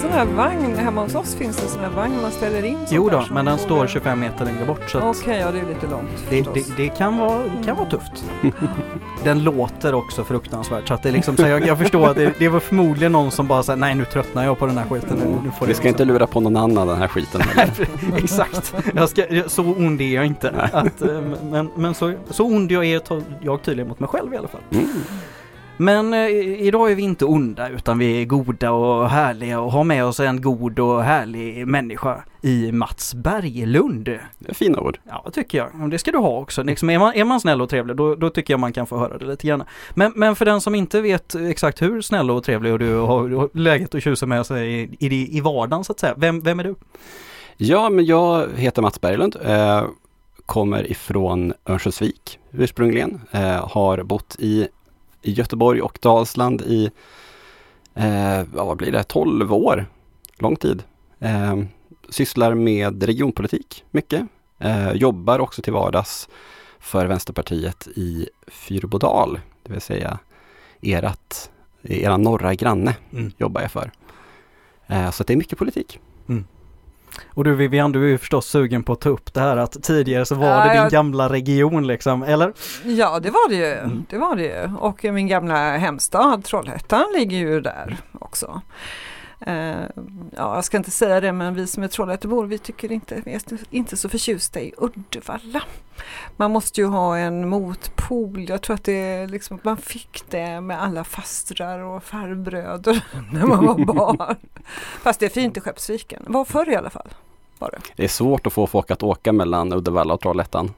sån här vagn, hemma hos oss finns det en sån här vagn man ställer in Jo då, men den står 25 meter längre bort Okej, att ja det är lite långt det, det, det kan, vara, kan vara tufft. Den låter också fruktansvärt så att det är liksom så jag, jag förstår att det, det var förmodligen någon som bara sa nej nu tröttnar jag på den här skiten. Nu, nu får Vi ska inte så." lura på någon annan den här skiten. Exakt, jag ska, så ond är jag inte. Att, eh, men men så, så ond jag är tar jag tydligen mot mig själv i alla fall. Mm. Men eh, idag är vi inte onda utan vi är goda och härliga och har med oss en god och härlig människa i Mats Berglund. Det är fina ord. Ja, tycker jag. Det ska du ha också. Liksom, är, man, är man snäll och trevlig då, då tycker jag man kan få höra det lite grann. Men, men för den som inte vet exakt hur snäll och trevlig och du har, du har läget att tjusa med sig i, i, i vardagen så att säga. Vem, vem är du? Ja, men jag heter Mats Berglund. Eh, kommer ifrån Örnsköldsvik ursprungligen. Eh, har bott i, i Göteborg och Dalsland i, eh, vad blir det, 12 år. Lång tid. Eh, sysslar med regionpolitik mycket. Eh, jobbar också till vardags för Vänsterpartiet i Fyrbodal, det vill säga erat, era norra granne Mm. jobbar jag för. Eh, så det är mycket politik. Och du Vivian, du är ju förstås sugen på att ta upp det här att tidigare så var Ja, det din jag- gamla region liksom, eller? Ja, det var det ju. Mm. Det var det ju. Och min gamla hemstad Trollhättan ligger ju där också. Eh, ja, jag ska inte säga det, men vi som är Trollhättebor, vi tycker inte, vi är inte så förtjusta i Uddevalla. Man måste ju ha en motpol. Jag tror att det liksom, man fick det med alla fastrar och farbröder när man var barn. Fast det är fint i Skeppsviken. Var förr i alla fall. Var det. Det är svårt att få folk att åka mellan Uddevalla och Trollhättan.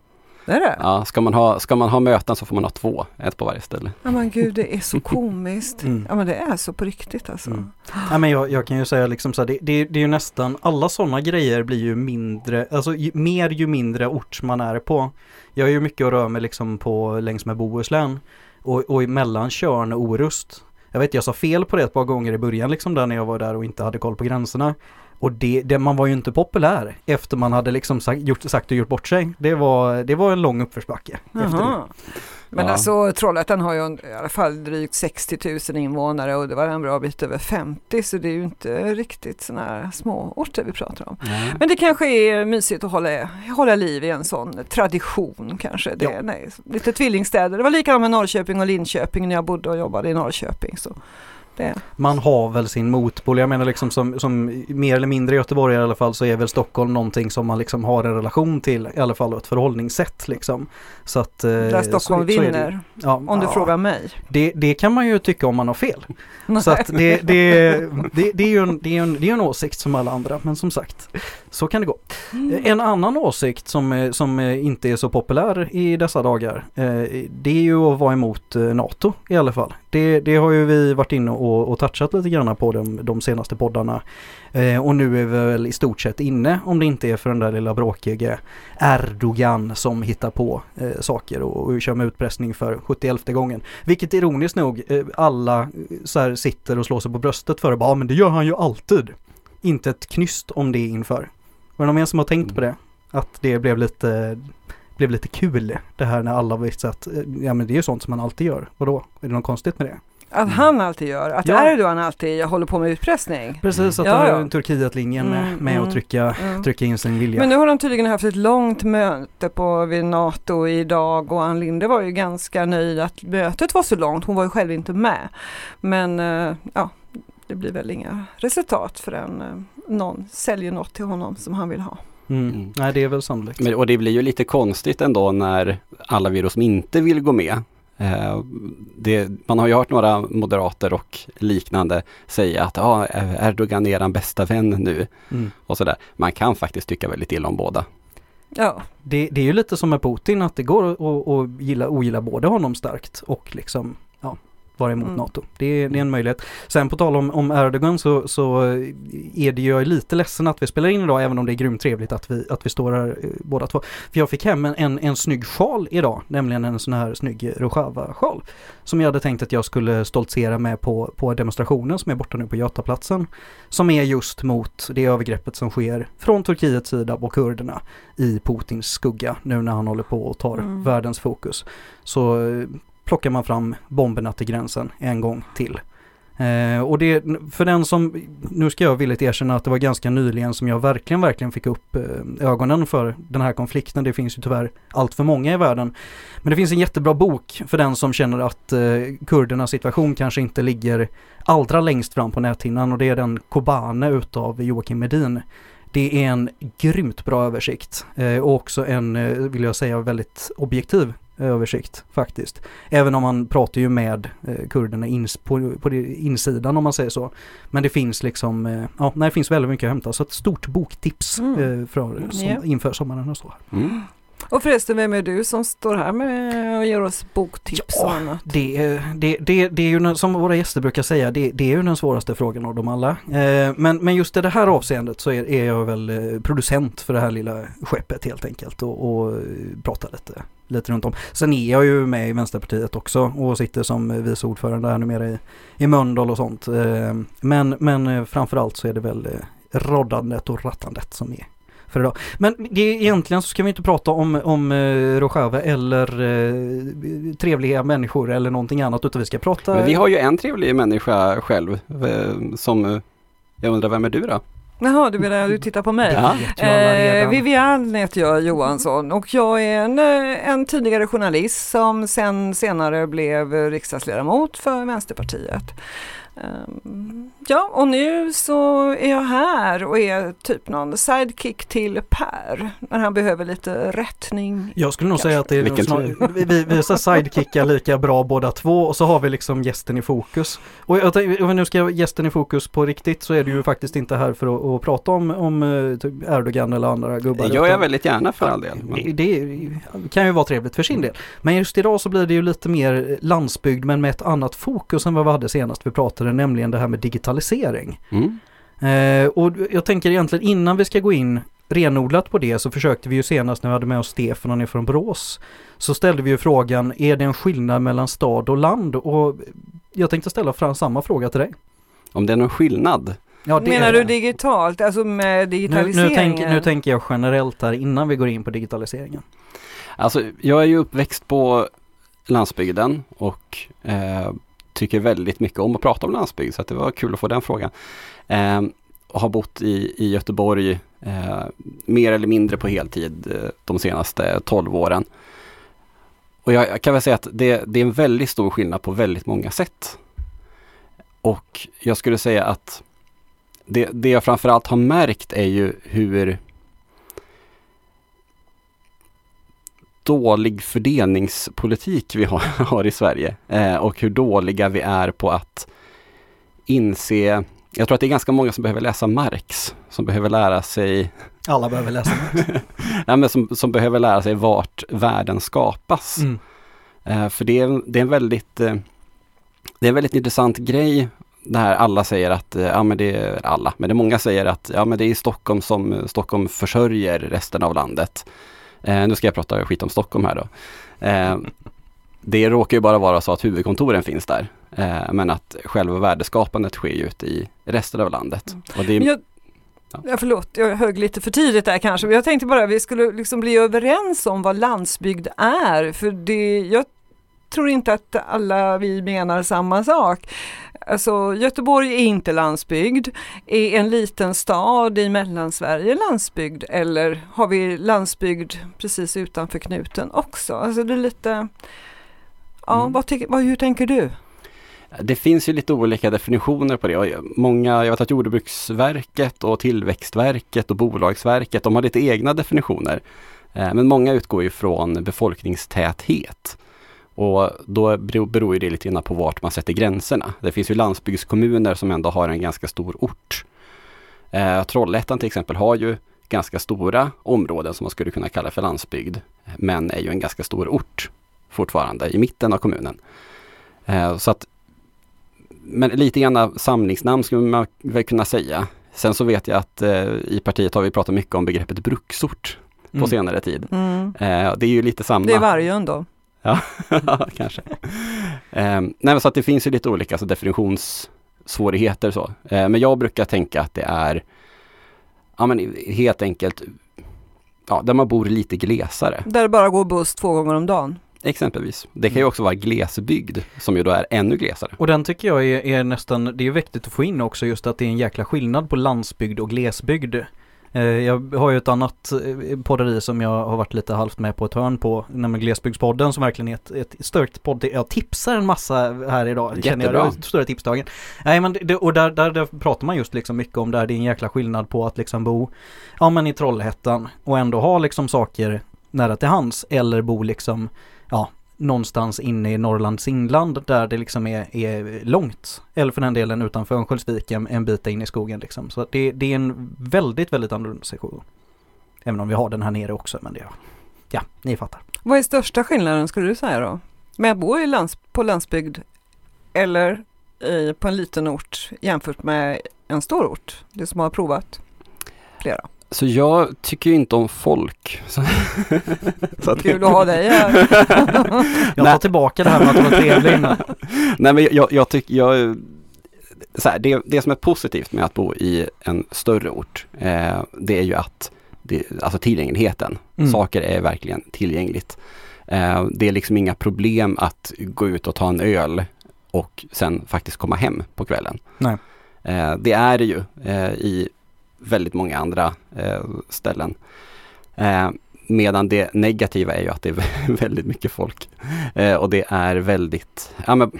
Det är det? Ja, ska, man ha, ska man ha möten så får man ha två, ett på varje ställe. Ja men gud det är så komiskt. Mm. Ja men det är så på riktigt alltså. Mm. Ja, men jag, jag kan ju säga liksom så här, det, det, det är ju nästan, alla sådana grejer blir ju mindre, alltså ju, mer ju mindre ort man är på. Jag är ju mycket och rör mig liksom på längs med Bohuslän och, och mellan Tjörn och Orust. Jag vet jag sa fel på det ett par gånger i början liksom där när jag var där och inte hade koll på gränserna. Och det, det, man var ju inte populär efter man hade liksom sagt, gjort, sagt och gjort bort sig. Det var, det var en lång uppförsbacke. Men Ja. alltså Trollhättan har ju i alla fall drygt 60 000 invånare och det var en bra bit över 50 så det är ju inte riktigt sådana här små orter vi pratar om. Men det kanske är mysigt att hålla, hålla liv i en sån tradition kanske. Det, Ja. nej, lite tvillingstäder. Det var likadant med Norrköping och Linköping när jag bodde och jobbade i Norrköping. Så det, man har väl sin motpol. Jag menar liksom som, som mer eller mindre Göteborg i alla fall så är väl Stockholm någonting som man liksom har en relation till i alla fall och ett förhållningssätt liksom. Så att... eh, där Stockholm så, så vinner, Ja, om du ja, frågar mig. Det, det kan man ju tycka om man har fel. Så att det, det, det, det är ju en, det är en, det är en åsikt som alla andra men som sagt så kan det gå. Mm. En annan åsikt som, eh, som eh, inte är så populär i dessa dagar eh, det är ju att vara emot eh, NATO i alla fall. Det, det har ju vi varit inne och, och touchat lite grann på de, de senaste poddarna. Eh, och nu är vi väl i stort sett inne om det inte är för den där lilla bråkige Erdogan som hittar på eh, saker och, och kör med utpressning för 71 gången. Vilket ironiskt nog eh, alla eh, så sitter och slår sig på bröstet för och bara, "Ja, men det gör han ju alltid. Inte ett knyst om det inför. Var det någon mer som har tänkt på det? Att det blev lite, blev lite kul det här när alla visste att eh, ja men det är ju sånt som man alltid gör. Vadå? Är det något konstigt med det? Att han alltid gör, att Ja. Erdogan alltid håller på med utpressning. Precis, att Ja, ja. Turkiet-linjen med, Mm, med mm, att trycka, Mm. trycka in sin vilja. Men nu har de tydligen haft ett långt möte på vid NATO idag och Ann Linde var ju ganska nöjd att mötet var så långt. Hon var ju själv inte med. Men eh, ja, det blir väl inga resultat förrän eh, någon säljer något till honom som han vill ha. Mm. Mm. Nej, det är väl sannolikt. Men, och det blir ju lite konstigt ändå när alla virus som inte vill gå med. Eh, det, man har ju hört några moderater och liknande säga att ah, Erdogan är er bästa vän nu Mm. och sådär. Man kan faktiskt tycka väldigt illa om båda. Ja, Det, det är ju lite som med Putin att det går att gilla, ogilla både honom starkt och liksom ja, vara emot Mm. NATO. Det är, det är en möjlighet. Sen på tal om, om Erdogan så, så är det ju lite ledsen att vi spelar in idag även om det är grymt trevligt att vi, att vi står här eh, båda två. För jag fick hem en, en, en snygg sjal idag, nämligen en sån här snygg Rojava-sjal. Som jag hade tänkt att jag skulle stoltsera med på, på demonstrationen som är borta nu på Götaplatsen. Som är just mot det övergreppet som sker från Turkiets sida på kurderna i Putins skugga nu när han håller på och tar Mm. världens fokus. Så eh, plockar man fram bomberna till gränsen en gång till. Eh, och det, för den som, nu ska jag villigt erkänna att det var ganska nyligen som jag verkligen, verkligen fick upp eh, ögonen för den här konflikten. Det finns ju tyvärr allt för många i världen. Men det finns en jättebra bok för den som känner att eh, kurdernas situation kanske inte ligger allra längst fram på näthinnan och det är den Kobane utav Joakim Medin. Det är en grymt bra översikt eh, och också en, eh, vill jag säga, väldigt objektiv översikt faktiskt. Även om man pratar ju med eh, kurderna ins på, på insidan om man säger så. Men det finns liksom, eh, ja, nej, det finns väldigt mycket att hämta. Så ett stort boktips mm. eh, för, som, yeah. inför sommaren och så. Mm. Och förresten, vem är du som står här med och ger oss boktips ja, och annat? Det, det, det, det är ju som våra gäster brukar säga, det, det är ju den svåraste frågan av dem alla. Eh, men, men just i det här avseendet så är, är jag väl eh, producent för det här lilla skeppet helt enkelt och, och pratar lite, lite runt om. Sen är jag ju med i Vänsterpartiet också och sitter som vice ordförande här numera i, i Mölndal och sånt. Eh, men, men framförallt så är det väl roddandet och rattandet som är för idag. Men det, egentligen så ska vi inte prata om, om uh, Rojava eller uh, trevliga människor eller någonting annat utan vi ska prata... Men vi har ju en trevlig människa själv uh, som, jag undrar vem är du då? Jaha, du menar du tittar på mig? Ja. Eh, Vivian heter jag Johansson och jag är en, en tidigare journalist som sen senare blev riksdagsledamot för Vänsterpartiet. Um, ja, och nu så är jag här och är typ någon sidekick till Per när han behöver lite rättning. Jag skulle nog kanske. säga att det är snar, vi, vi, vi är sidekickar lika bra båda två och så har vi liksom gästen i fokus. Och jag tänkte, om nu ska gästen i fokus på riktigt så är du ju faktiskt inte här för att, att prata om, om eh, typ Erdogan eller andra gubbar. Det gör jag väldigt gärna för all del. Men... Det, det kan ju vara trevligt för sin del. Men just idag så blir det ju lite mer landsbygd men med ett annat fokus än vad vi hade senast vi pratade pratade nämligen det här med digitalisering. Mm. Eh, och jag tänker egentligen innan vi ska gå in renodlat på det så försökte vi ju senast när vi hade med oss Stefan och är från Borås. Så ställde vi ju frågan, är det en skillnad mellan stad och land? Och jag tänkte ställa fram samma fråga till dig. Om det är någon skillnad? Ja, Menar du digitalt, alltså med digitaliseringen? Nu, nu, tänk, nu tänker jag generellt här innan vi går in på digitaliseringen. Alltså jag är ju uppväxt på landsbygden och eh, tycker väldigt mycket om att prata om landsbygd så det var kul att få den frågan. Eh, och har bott i, i Göteborg eh, mer eller mindre på heltid eh, de senaste 12 åren. Och jag, jag kan väl säga att det, det, är en väldigt stor skillnad på väldigt många sätt. Och jag skulle säga att det, det jag framförallt har märkt är ju hur dålig fördelningspolitik vi har, har i Sverige eh, och hur dåliga vi är på att inse jag tror att det är ganska många som behöver läsa Marx, som behöver lära sig Alla behöver läsa Marx. ja, men som, som behöver lära sig vart världen skapas. Mm. Eh, för det är, det är en väldigt eh, Det är en väldigt intressant grej där alla säger att, eh, ja men det är alla, men det är många säger att ja men det är Stockholm som Stockholm försörjer resten av landet. Eh, nu ska jag prata skit om Stockholm här då. Eh, det råkar ju bara vara så att huvudkontoren finns där. Eh, men att själva värdeskapandet sker ju ute i resten av landet. Mm. Och det är, jag, ja. förlåt, jag högg lite för tidigt där kanske. Men jag tänkte bara att vi skulle liksom bli överens om vad landsbygd är. För det, jag tror inte att alla vi menar samma sak. Alltså Göteborg är inte landsbygd. Är en liten stad i Mellansverige landsbygd eller har vi landsbygd precis utanför knuten också? Alltså det är lite, ja mm. vad, vad, hur tänker du? Det finns ju lite olika definitioner på det. Många, jag vet att Jordbruksverket och Tillväxtverket och Bolagsverket, de har lite egna definitioner. Eh, men många utgår ju från befolkningstäthet. Och då beror det lite grann på vart man sätter gränserna. Det finns ju landsbygdskommuner som ändå har en ganska stor ort. Eh, Trollhättan till exempel har ju ganska stora områden som man skulle kunna kalla för landsbygd. Men är ju en ganska stor ort fortfarande i mitten av kommunen. Eh, så att, men lite grann samlingsnamn skulle man väl kunna säga. Sen så vet jag att eh, i partiet har vi pratat mycket om begreppet bruksort på mm. senare tid. Mm. Eh, det är ju lite samma. Det är Vargön då? Ja, kanske. Um, nej, så att det finns ju lite olika alltså definitionssvårigheter så. Uh, men jag brukar tänka att det är ja, men helt enkelt ja, där man bor lite glesare. Där det bara går buss två gånger om dagen? Exempelvis. Det kan ju också vara glesbygd som ju då är ännu glesare. Och den tycker jag är, är nästan, det är viktigt att få in också just att det är en jäkla skillnad på landsbygd och glesbygd. Eh, Jag har ju ett annat eh, podderi som jag har varit lite halvt med på ett hörn på, nämligen Glesbygdspodden som verkligen är ett, ett störkt podd. Jag tipsar en massa här idag. känner jag. Jättebra. Det är Stora tipsdagen. Nej men det, och där, där, där pratar man just liksom mycket om det här, det är en jäkla skillnad på att liksom bo, ja men i Trollhättan och ändå ha liksom saker nära till hands eller bo liksom, någonstans inne i Norrlands inland där det liksom är, är långt. Eller för den delen utanför Örnsköldsviken en, bit in i skogen liksom. Så det, det är en väldigt, väldigt annorlunda situation. Även om vi har den här nere också, men det, ja, ni fattar. Vad är största skillnaden skulle du säga då? Med att bo i lands, på landsbygd eller i, på en liten ort jämfört med en stor ort? Du som har provat flera. Så jag tycker ju inte om folk. Så, så Kul att ha dig här. Jag tar tillbaka det här med att vara trevlig innan. Nej men jag, jag tycker, jag, så här, det, det som är positivt med att bo i en större ort, eh, det är ju att det, alltså tillgängligheten. Mm. Saker är verkligen tillgängligt. Eh, det är liksom inga problem att gå ut och ta en öl och sen faktiskt komma hem på kvällen. Nej. Eh, det är det ju eh, i väldigt många andra eh, ställen. Eh, medan det negativa är ju att det är väldigt mycket folk. Eh, och det är väldigt, ja men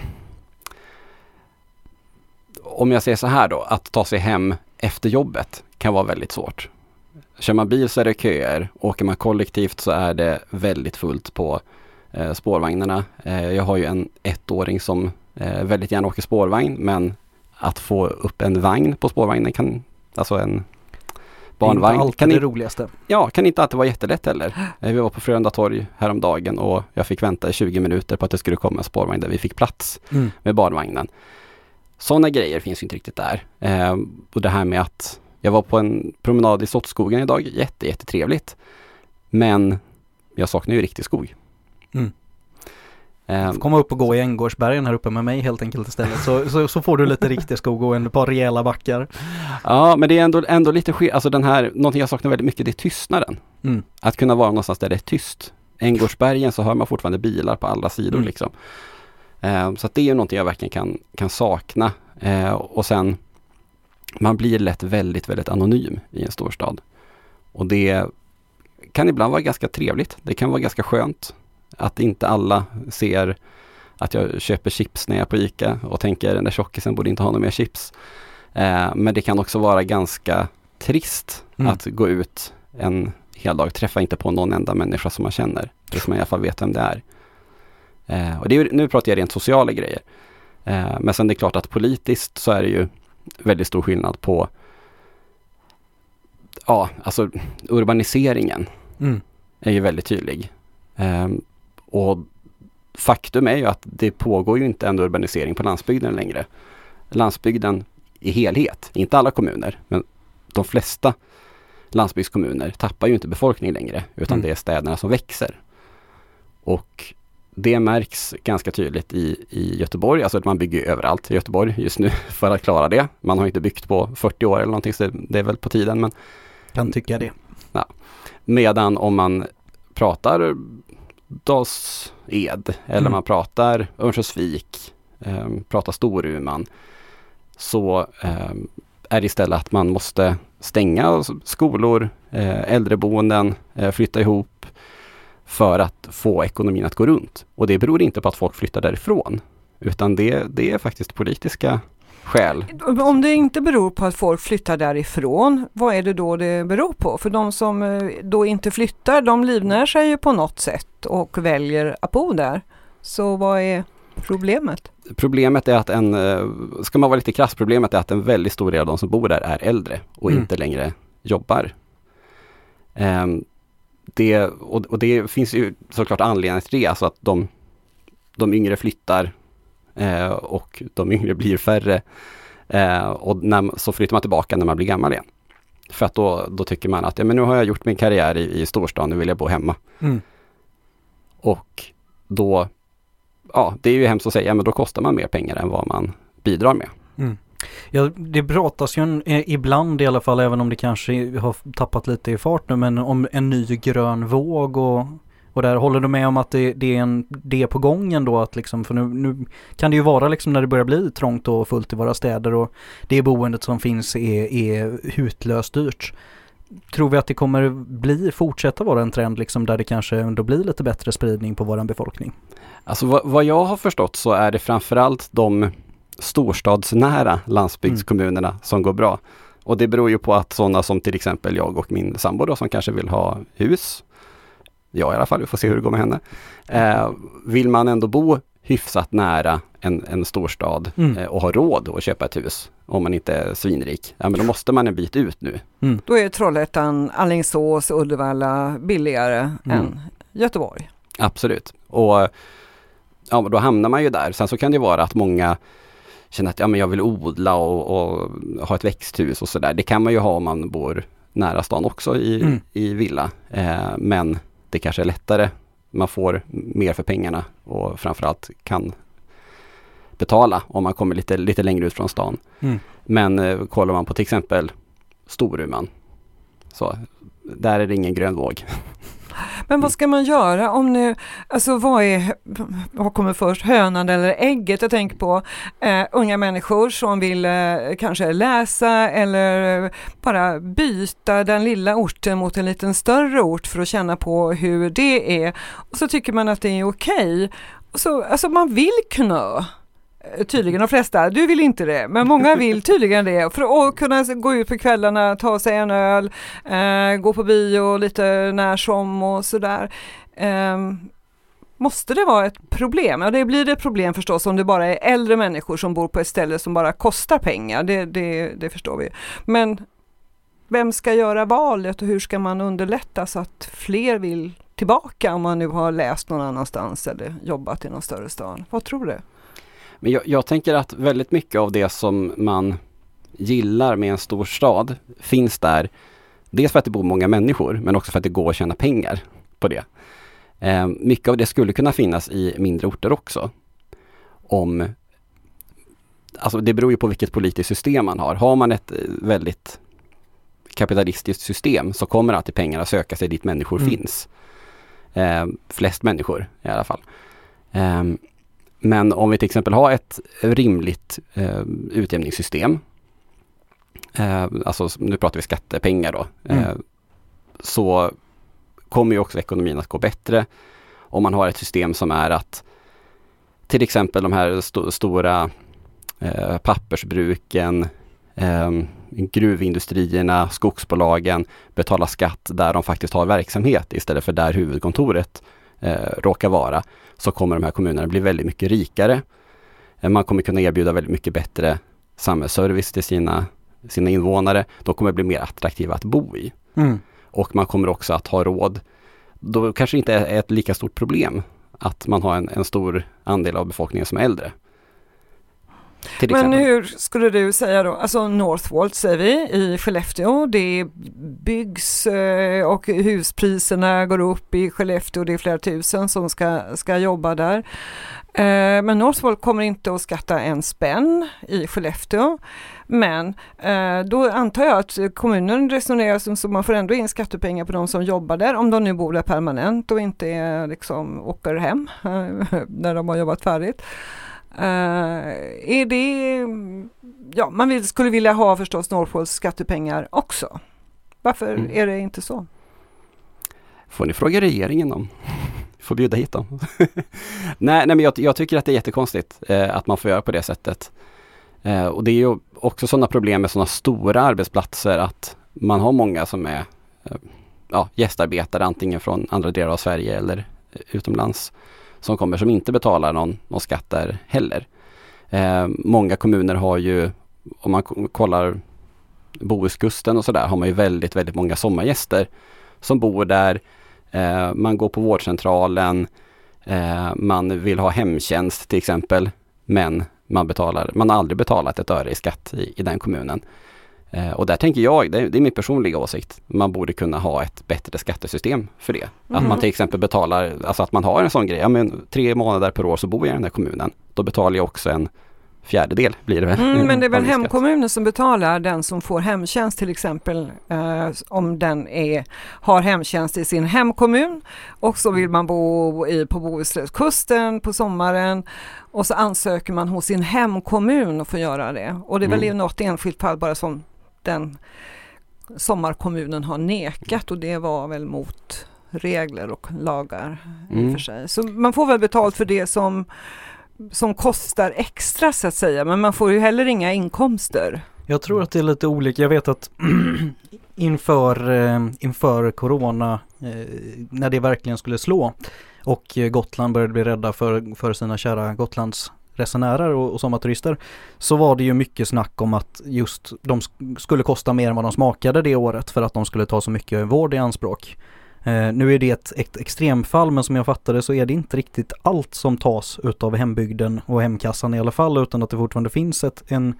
om jag säger så här då, att ta sig hem efter jobbet kan vara väldigt svårt. Kör man bil så är det köer, åker man kollektivt så är det väldigt fullt på eh, spårvagnarna. Eh, jag har ju en ettåring som eh, väldigt gärna åker spårvagn men att få upp en vagn på spårvagnen kan, alltså en barnvagn, Inte alltid kan, det roligaste. ja, kan inte alltid vara jättelätt heller. Eh, Vi var på Frölunda torg häromdagen och jag fick vänta i 20 minuter på att det skulle komma en spårvagn där vi fick plats Mm. med barnvagnen. Sådana grejer finns ju inte riktigt där. Eh, och det här med att jag var på en promenad i Slottsskogen idag, jätte, jättetrevligt. Men jag saknar ju riktig skog. Mm. Får komma upp och gå i Änggårdsbergen här uppe med mig helt enkelt istället. Så, så, så får du lite riktig skog och en par rejäla backar. ja, men det är ändå, ändå lite skillnad. Alltså den här, någonting jag saknar väldigt mycket, det är tystnaden. Mm. Att kunna vara någonstans där det är tyst. Änggårdsbergen så hör man fortfarande bilar på alla sidor Mm. liksom. Eh, så att det är ju någonting jag verkligen kan, kan sakna. Eh, och sen, man blir lätt väldigt, väldigt anonym i en storstad. Och det kan ibland vara ganska trevligt. Det kan vara ganska skönt att inte alla ser att jag köper chips när jag är på ICA och tänker den där tjockisen borde inte ha några mer chips. Eh, men det kan också vara ganska trist Mm. att gå ut en hel dag, träffa inte på någon enda människa som man känner. Som man i alla fall vet vem det är. Eh, och det är, nu pratar jag rent sociala grejer. Eh, men sen det är klart att politiskt så är det ju väldigt stor skillnad på Ja, alltså urbaniseringen Mm. är ju väldigt tydlig. Och faktum är ju att det pågår ju inte en urbanisering på landsbygden längre. Landsbygden i helhet, inte alla kommuner, men de flesta landsbygdskommuner tappar ju inte befolkning längre, utan Mm. det är städerna som växer. Och det märks ganska tydligt i, i Göteborg, alltså att man bygger överallt i Göteborg just nu för att klara det. Man har inte byggt på 40 år eller någonting, så det är väl på tiden, men Kan tycka det. Medan om man pratar Dals-Ed eller Mm. man pratar Örnsköldsvik, eh, pratar Storuman så eh, är det istället att man måste stänga skolor, eh, äldreboenden, eh, flytta ihop för att få ekonomin att gå runt. Och det beror inte på att folk flyttar därifrån utan det, det är faktiskt politiska skäl. Om det inte beror på att folk flyttar därifrån, vad är det då det beror på? För de som eh, då inte flyttar, de livnär sig ju på något sätt och väljer att bo där. Så vad är problemet? Problemet är att en, eh, ska man vara lite krass, problemet är att en väldigt stor del av de som bor där är äldre och Mm. inte längre jobbar. Ehm, det, och, och det finns ju såklart anledningar till det, alltså att de, de yngre flyttar eh, och de yngre blir färre. Eh, och när, så flyttar man tillbaka när man blir gammal igen. För att då, då tycker man att ja, men nu har jag gjort min karriär i, i storstan, nu vill jag bo hemma. Mm. Och då, ja det är ju hemskt att säga, men då kostar man mer pengar än vad man bidrar med. Mm. Ja, det pratas ju en, eh, ibland i alla fall, även om det kanske har tappat lite i fart nu, men om en ny grön våg och och där håller du med om att det, det, är, en, det är på gång ändå att liksom, för nu, nu kan det ju vara liksom när det börjar bli trångt och fullt i våra städer och det boendet som finns är, är hutlöst dyrt. Tror vi att det kommer bli, fortsätta vara en trend liksom där det kanske ändå blir lite bättre spridning på våran befolkning? Alltså vad, vad jag har förstått så är det framförallt de storstadsnära landsbygdskommunerna mm. som går bra. Och det beror ju på att sådana som till exempel jag och min sambo då, som kanske vill ha hus, jag i alla fall, vi får se hur det går med henne. Eh, vill man ändå bo hyfsat nära en, en storstad mm. eh, och ha råd att köpa ett hus, om man inte är svinrik, ja men då måste man en bit ut nu. Mm. Då är Trollhättan, Allingsås, Uddevalla billigare mm. än Göteborg. Absolut. Och ja, då hamnar man ju där. Sen så kan det vara att många känner att ja, men jag vill odla och, och ha ett växthus och sådär. Det kan man ju ha om man bor nära stan också i, mm. i villa. Eh, men det kanske är lättare. Man får mer för pengarna och framförallt kan betala om man kommer lite, lite längre ut från stan. Mm. Men eh, kollar man på till exempel Storuman så där är det ingen grön våg. Men vad ska man göra om nu, alltså vad är, vad kommer först, hönan eller ägget? Jag tänker på eh, unga människor som vill eh, kanske läsa eller eh, bara byta den lilla orten mot en liten större ort för att känna på hur det är. Och så tycker man att det är okej. Okay. alltså man vill knö. Eh, tydligen de flesta, du vill inte det, men många vill tydligen det. För att kunna gå ut på kvällarna, ta sig en öl, eh, gå på bio lite när som och sådär. Eh, måste det vara ett problem? Ja, det blir ett problem förstås om det bara är äldre människor som bor på ett ställe som bara kostar pengar, det, det, det förstår vi. Men vem ska göra valet och hur ska man underlätta så att fler vill tillbaka om man nu har läst någon annanstans eller jobbat i någon större stad? Vad tror du? Men jag, jag, tänker att väldigt mycket av det som man gillar med en stor stad finns där. Dels för att det bor många människor men också för att det går att tjäna pengar på det. Eh, mycket av det skulle kunna finnas i mindre orter också. Om Alltså det beror ju på vilket politiskt system man har. Har man ett eh, väldigt kapitalistiskt system så kommer alltid pengarna söka sig dit människor mm. finns. Eh, flest människor i alla fall. Eh, men om vi till exempel har ett rimligt eh, utjämningssystem, eh, alltså nu pratar vi skattepengar då, mm. eh, så kommer ju också ekonomin att gå bättre om man har ett system som är att till exempel de här st stora eh, pappersbruken, eh, gruvindustrierna, skogsbolagen betalar skatt där de faktiskt har verksamhet istället för där huvudkontoret eh, råkar vara så kommer de här kommunerna bli väldigt mycket rikare. Eh, man kommer kunna erbjuda väldigt mycket bättre samhällsservice till sina, sina invånare. De kommer bli mer attraktiva att bo i. Mm. Och man kommer också att ha råd. Då kanske inte är ett lika stort problem att man har en, en stor andel av befolkningen som är äldre. Men hur skulle du säga då, alltså Northvolt säger vi i Skellefteå, det byggs eh, och huspriserna går upp i Skellefteå, det är flera tusen som ska, ska jobba där. Eh, men Northvolt kommer inte att skatta en spänn i Skellefteå. Men eh, då antar jag att kommunen resonerar som så man får ändå in skattepengar på de som jobbar där, om de nu bor där permanent och inte liksom åker hem när de har jobbat färdigt. Uh, är det, ja man vill, skulle vilja ha förstås Northvolts skattepengar också. Varför mm. är det inte så? Får ni fråga regeringen om. Får bjuda hit dem. nej, nej, men jag, jag, tycker att det är jättekonstigt eh, att man får göra på det sättet. Eh, och det är ju också sådana problem med sådana stora arbetsplatser att man har många som är eh, ja, gästarbetare antingen från andra delar av Sverige eller utomlands som kommer som inte betalar någon, någon skatt där heller. Eh, många kommuner har ju, om man kollar Bohuskusten och sådär, har man ju väldigt, väldigt många sommargäster som bor där. Eh, man går på vårdcentralen, eh, man vill ha hemtjänst till exempel, men man, betalar, man har aldrig betalat ett öre i skatt i, i den kommunen. Eh, och där tänker jag, det, det, är min personliga åsikt, man borde kunna ha ett bättre skattesystem för det. Mm. Att man till exempel betalar, alltså att man har en sån grej, ja men tre månader per år så bor jag i den här kommunen. Då betalar jag också en fjärdedel blir det väl. Mm, men det är väl hemkommunen som betalar den som får hemtjänst till exempel eh, om den är, har hemtjänst i sin hemkommun och så vill man bo i, på Bohuskusten på sommaren och så ansöker man hos sin hemkommun och får göra det. Och det är väl Mm. i något enskilt fall bara som den sommarkommunen har nekat och det var väl mot regler och lagar i Mm. för sig. Så man får väl betalt för det som som kostar extra så att säga, men man får ju heller inga inkomster. Jag tror att det är lite olika. Jag vet att inför, eh, inför corona, eh, när det verkligen skulle slå och Gotland började bli rädda för, för sina kära Gotlands resenärer och, och sommarturister så var det ju mycket snack om att just de sk- skulle kosta mer än vad de smakade det året för att de skulle ta så mycket vård i anspråk. Eh, nu är det ett, ett extremfall men som jag fattade så är det inte riktigt allt som tas utav hembygden och hemkassan i alla fall utan att det fortfarande finns ett, en,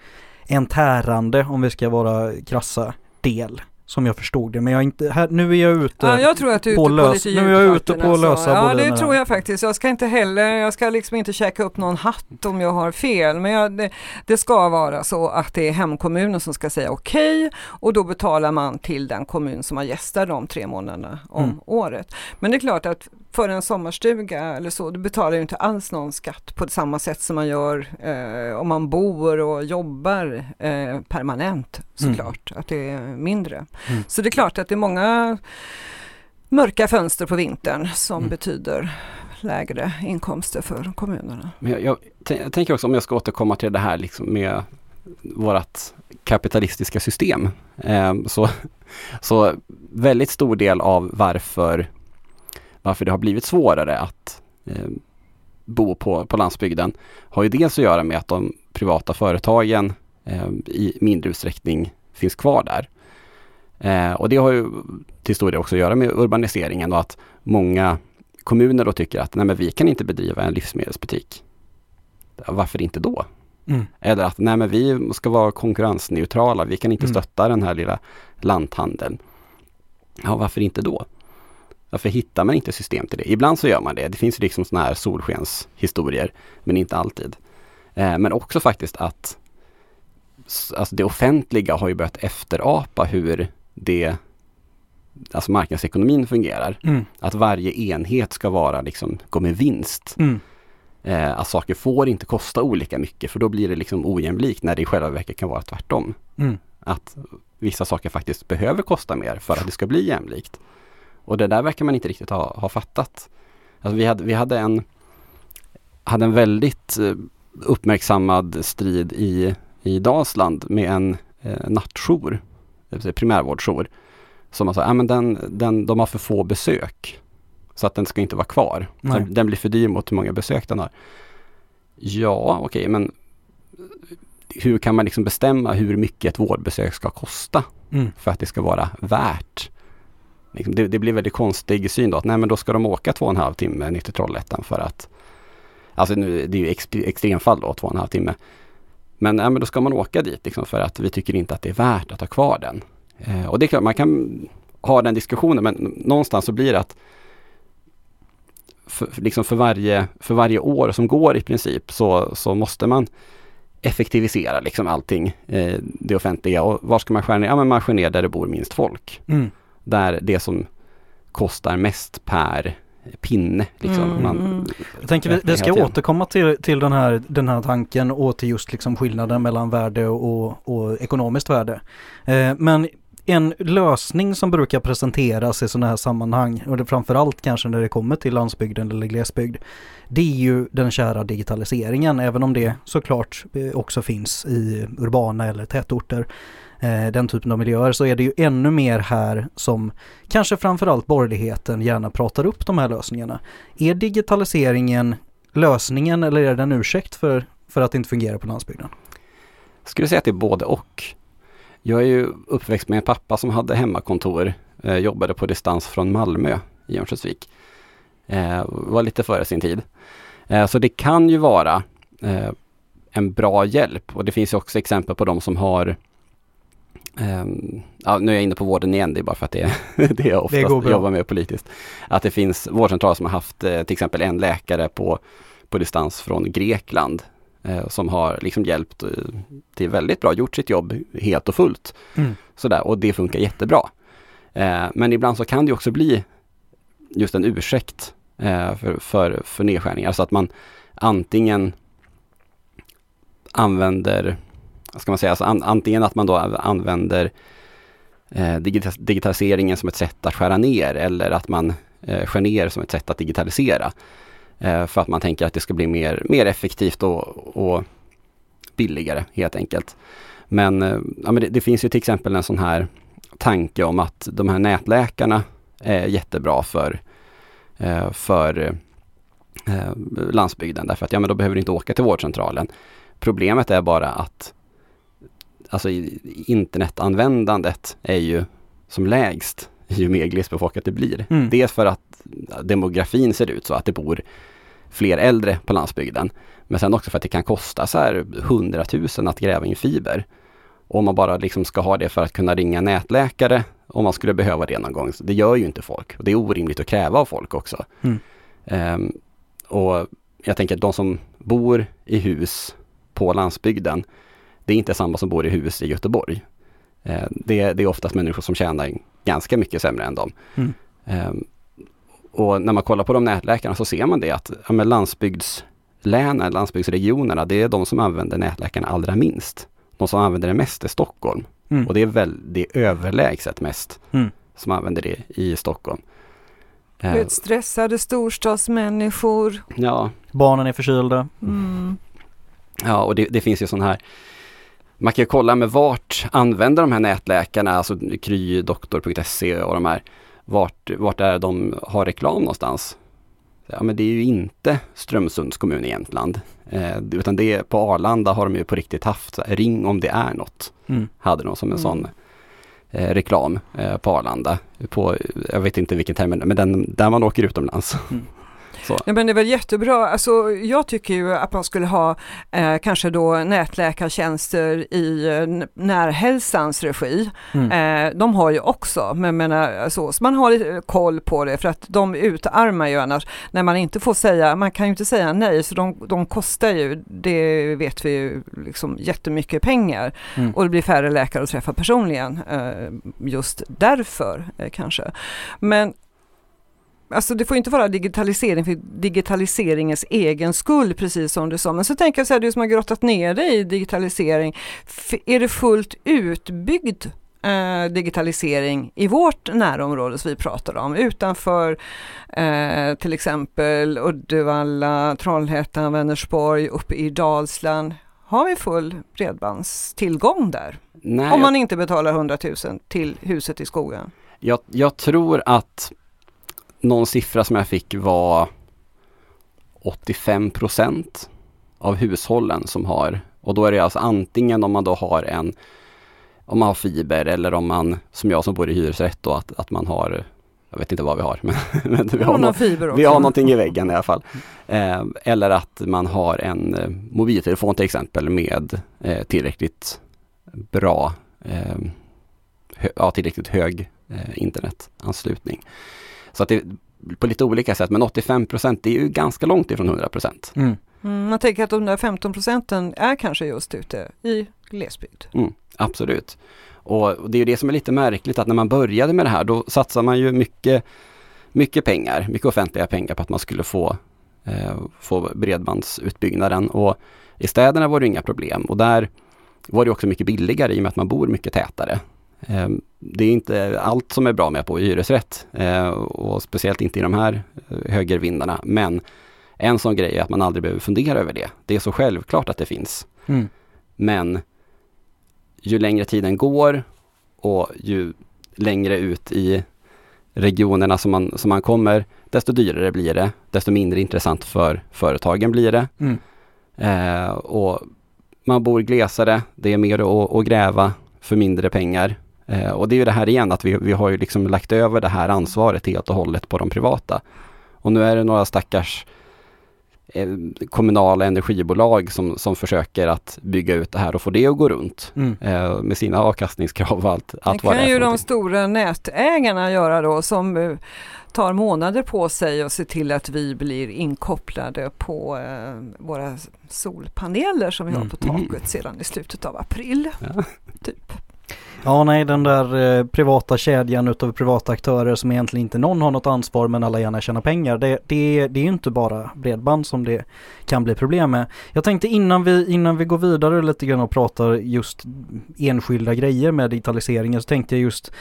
en tärande, om vi ska vara krassa, del. Som jag förstod det. Men jag är inte, här, nu är jag ute. Ja, jag tror att du på ute på lös- lite nu är jag ute på att alltså. lösa Ja, det tror jag faktiskt. Jag ska inte heller, jag ska liksom inte käka upp någon hatt om jag har fel. Men jag, det, det ska vara så att det är hemkommunen som ska säga okej och då betalar man till den kommun som har gästar de tre månaderna om Mm. året. Men det är klart att för en sommarstuga eller så, du betalar ju inte alls någon skatt på samma sätt som man gör eh, om man bor och jobbar eh, permanent såklart, att det är mindre. Mm. Så det är klart att det är många mörka fönster på vintern som Mm. betyder lägre inkomster för kommunerna. Men jag, jag, jag tänker också om jag ska återkomma till det här liksom med vårt kapitalistiska system. Eh, så, så väldigt stor del av varför, varför det har blivit svårare att eh, bo på, på landsbygden har ju dels att göra med att de privata företagen eh, i mindre utsträckning finns kvar där. Eh, och det har ju till stor del också att göra med urbaniseringen och att många kommuner då tycker att nej men vi kan inte bedriva en livsmedelsbutik. Varför inte då? Mm. Eller att nej men vi ska vara konkurrensneutrala, vi kan inte Mm. stötta den här lilla lanthandeln. Ja, varför inte då? Varför hittar man inte system till det? Ibland så gör man det. Det finns ju liksom sådana här solskenshistorier, men inte alltid. Eh, men också faktiskt att alltså det offentliga har ju börjat efterapa hur det, alltså marknadsekonomin fungerar. Mm. Att varje enhet ska vara liksom, gå med vinst. Mm. Eh, att saker får inte kosta olika mycket för då blir det liksom ojämlikt när det i själva verket kan vara tvärtom. Mm. Att vissa saker faktiskt behöver kosta mer för att det ska bli jämlikt. Och det där verkar man inte riktigt ha, ha fattat. Alltså vi, hade, vi hade en hade en väldigt eh, uppmärksammad strid i, i Dalsland med en eh, nattjour, primärvårdsjour. Som alltså, ja men den, den, de har för få besök. Så att den ska inte vara kvar. Nej. den blir för dyr mot hur många besök den har. Ja, okej, men hur kan man liksom bestämma hur mycket ett vårdbesök ska kosta Mm. för att det ska vara värt? Liksom, det, det blir väldigt konstig syn då, att nej men då ska de åka två och en halv timme ner till Trollhättan för att Alltså nu, det är ju ex, extremfall då, två och en halv timme. Men, ja, men då ska man åka dit liksom för att vi tycker inte att det är värt att ha kvar den. Eh, och det är klart, man kan ha den diskussionen men någonstans så blir det att för, för- liksom för, varje, för varje år som går i princip så, så måste man effektivisera liksom allting, eh, det offentliga. Och var ska man skära ner? Ja men man skär ner där det bor minst folk. Mm. Där det som kostar mest per pinne. Liksom. Mm, man, mm. Jag tänker vi, vi ska återkomma till, till den, här, den här tanken och till just liksom skillnaden mellan värde och, och ekonomiskt värde. Eh, men en lösning som brukar presenteras i sådana här sammanhang och det framförallt kanske när det kommer till landsbygden eller glesbygd. Det är ju den kära digitaliseringen även om det såklart eh, också finns i urbana eller tätorter eh, Den typen av miljöer så är det ju ännu mer här som kanske framförallt borgerligheten gärna pratar upp de här lösningarna. Är digitaliseringen lösningen eller är den en ursäkt för, för att det inte fungerar på landsbygden? Jag skulle säga att det är både och. Jag är ju uppväxt med en pappa som hade hemmakontor, eh, jobbade på distans från Malmö i Örnsköldsvik. Eh, var lite före sin tid. Eh, så det kan ju vara eh, en bra hjälp och det finns ju också exempel på de som har ehm, ja, nu är jag inne på vården igen, det är bara för att det är det jag Det oftast bra. jobbar med politiskt. Att det finns vårdcentraler som har haft eh, till exempel en läkare på, på distans från Grekland eh, som har liksom hjälpt eh, till väldigt bra, gjort sitt jobb helt och fullt. Mm. Sådär, och det funkar jättebra. Eh, men ibland så kan det också bli just en ursäkt eh, för, för, för nedskärningar så att man antingen använder, ska man säga, alltså an, antingen att man då använder eh, digitaliseringen som ett sätt att skära ner eller att man eh, skär ner som ett sätt att digitalisera. Eh, för att man tänker att det ska bli mer, mer effektivt och, och billigare helt enkelt. Men, eh, ja, men det, det, finns ju till exempel en sån här tanke om att de här nätläkarna är jättebra för, eh, för eh, landsbygden därför att ja, men då behöver du inte åka till vårdcentralen. Problemet är bara att alltså internetanvändandet är ju som lägst ju mer glesbefolkat det blir. Mm. Dels för att demografin ser ut så att det bor fler äldre på landsbygden. Men sen också för att det kan kosta så här 100 000 att gräva in fiber. Om man bara liksom ska ha det för att kunna ringa nätläkare om man skulle behöva det någon gång. Det gör ju inte folk. Det är orimligt att kräva av folk också. Mm. Um, och jag tänker att de som bor i hus på landsbygden, det är inte samma som bor i hus i Göteborg. Uh, det, det, är oftast människor som tjänar ganska mycket sämre än dem. Mm. Um, och när man kollar på de nätläkarna så ser man det att ja, landsbygdslänen, landsbygdsregionerna, det är de som använder nätläkarna allra minst. De som använder det mest är Stockholm. Mm. Och det är, väl, det är överlägset mest mm. som använder det i Stockholm. Vet, stressade storstadsmänniskor. Ja. Barnen är förkylda. Mm. Ja, och det, det finns ju sån här man kan ju kolla med vart använder de här nätläkarna, alltså krydoktor.se och de här, vart, vart är de har reklam någonstans? Ja men det är ju inte Strömsunds kommun i Jämtland. Eh, utan det är på Arlanda har de ju på riktigt haft, ring om det är något. Mm. Hade de som en mm. sån eh, reklam eh, på Arlanda. På, jag vet inte vilken term, men den, där man åker utomlands. Mm. Ja, men det är väl jättebra. Alltså, jag tycker ju att man skulle ha eh, kanske då nätläkartjänster i eh, närhälsans regi. Mm. Eh, de har ju också, men menar, så, så man har lite koll på det för att de utarmar ju annars när man inte får säga, man kan ju inte säga nej så de, de kostar ju, det vet vi ju, liksom jättemycket pengar mm. och det blir färre läkare att träffa personligen eh, just därför eh, kanske. Men Alltså det får inte vara digitalisering för digitaliseringens egen skull precis som du sa. Men så tänker jag så här, du som har grottat ner dig i digitalisering. Är det fullt utbyggd eh, digitalisering i vårt närområde som vi pratar om utanför eh, till exempel Uddevalla, Trollhättan, Vänersborg, uppe i Dalsland. Har vi full bredbandstillgång där? Nej, om man inte betalar 100 000 till huset i skogen? Jag, jag tror att någon siffra som jag fick var 85 procent av hushållen som har och då är det alltså antingen om man då har en om man har fiber eller om man som jag som bor i hyresrätt då att, att man har jag vet inte vad vi har men, men vi, har också. vi har någonting i väggen i alla fall. Eh, eller att man har en eh, mobiltelefon till exempel med eh, tillräckligt bra, eh, hö, ja, tillräckligt hög eh, internetanslutning. Så att det på lite olika sätt, men 85 procent är ju ganska långt ifrån 100 procent. Mm. Mm, man tänker att de där 15 procenten är kanske just ute i glesbygd. Mm, absolut. Och det är det som är lite märkligt att när man började med det här då satsar man ju mycket, mycket pengar, mycket offentliga pengar på att man skulle få, eh, få bredbandsutbyggnaden och i städerna var det inga problem och där var det också mycket billigare i och med att man bor mycket tätare. Ehm, det är inte allt som är bra med på hyresrätt eh, och speciellt inte i de här eh, högervindarna. Men en sån grej är att man aldrig behöver fundera över det. Det är så självklart att det finns. Mm. Men ju längre tiden går och ju längre ut i regionerna som man, som man kommer, desto dyrare blir det, desto mindre intressant för företagen blir det. Mm. Eh, och man bor glesare, det är mer att, att gräva för mindre pengar. Eh, och det är ju det här igen att vi, vi har ju liksom lagt över det här ansvaret helt och hållet på de privata. Och nu är det några stackars eh, kommunala energibolag som, som försöker att bygga ut det här och få det att gå runt mm. eh, med sina avkastningskrav och allt. allt det kan ju de stora nätägarna göra då som eh, tar månader på sig att se till att vi blir inkopplade på eh, våra solpaneler som vi har Mm. på taket sedan i slutet av april. Ja. Typ. Ja nej den där eh, privata kedjan utav privata aktörer som egentligen inte någon har något ansvar men alla gärna tjänar pengar. Det, det, det är ju inte bara bredband som det kan bli problem med. Jag tänkte innan vi, innan vi går vidare lite grann och pratar just enskilda grejer med digitaliseringen så tänkte jag just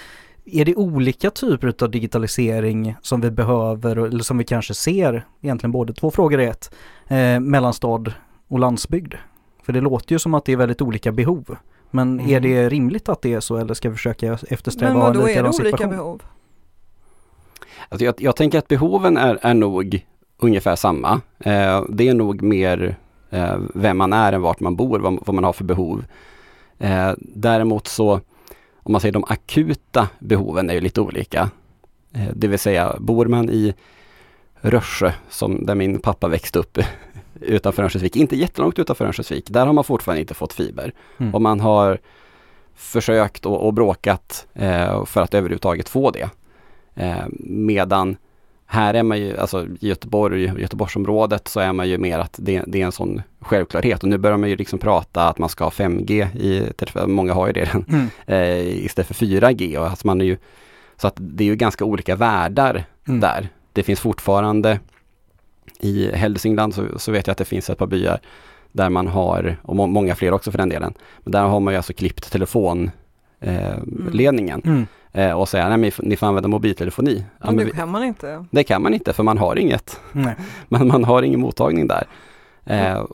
är det olika typer av digitalisering som vi behöver eller som vi kanske ser, egentligen både två frågor i ett, eh, mellan stad och landsbygd? För det låter ju som att det är väldigt olika behov. Men är Mm. det rimligt att det är så eller ska vi försöka eftersträva Men en vad då är det olika situation? behov? Alltså jag, jag tänker att behoven är, är nog ungefär samma. Eh, det är nog mer eh, vem man är än vart man bor, vad, vad man har för behov. Eh, däremot så, om man säger de akuta behoven är ju lite olika. Eh, det vill säga, bor man i Rörsjö, som där min pappa växte upp utanför Örnsköldsvik, inte jättelångt utanför Örnsköldsvik, där har man fortfarande inte fått fiber. Mm. Och man har försökt och, och bråkat eh, för att överhuvudtaget få det. Eh, medan här är man ju, alltså i Göteborg, Göteborgsområdet så är man ju mer att det, det är en sån självklarhet och nu börjar man ju liksom prata att man ska ha 5G i många har ju det redan, Mm. eh, istället för 4G och att man är ju, så att det är ju ganska olika världar Mm. där. Det finns fortfarande i Hälsingland så, så vet jag att det finns ett par byar där man har, och må, många fler också för den delen, men där har man ju alltså klippt telefonledningen eh, ledningen, Mm. eh, och säga nej men ni får använda mobiltelefoni. Ja, Men men det vi, kan man inte. det kan man inte för man har inget, Nej. man, man har ingen mottagning där. Eh,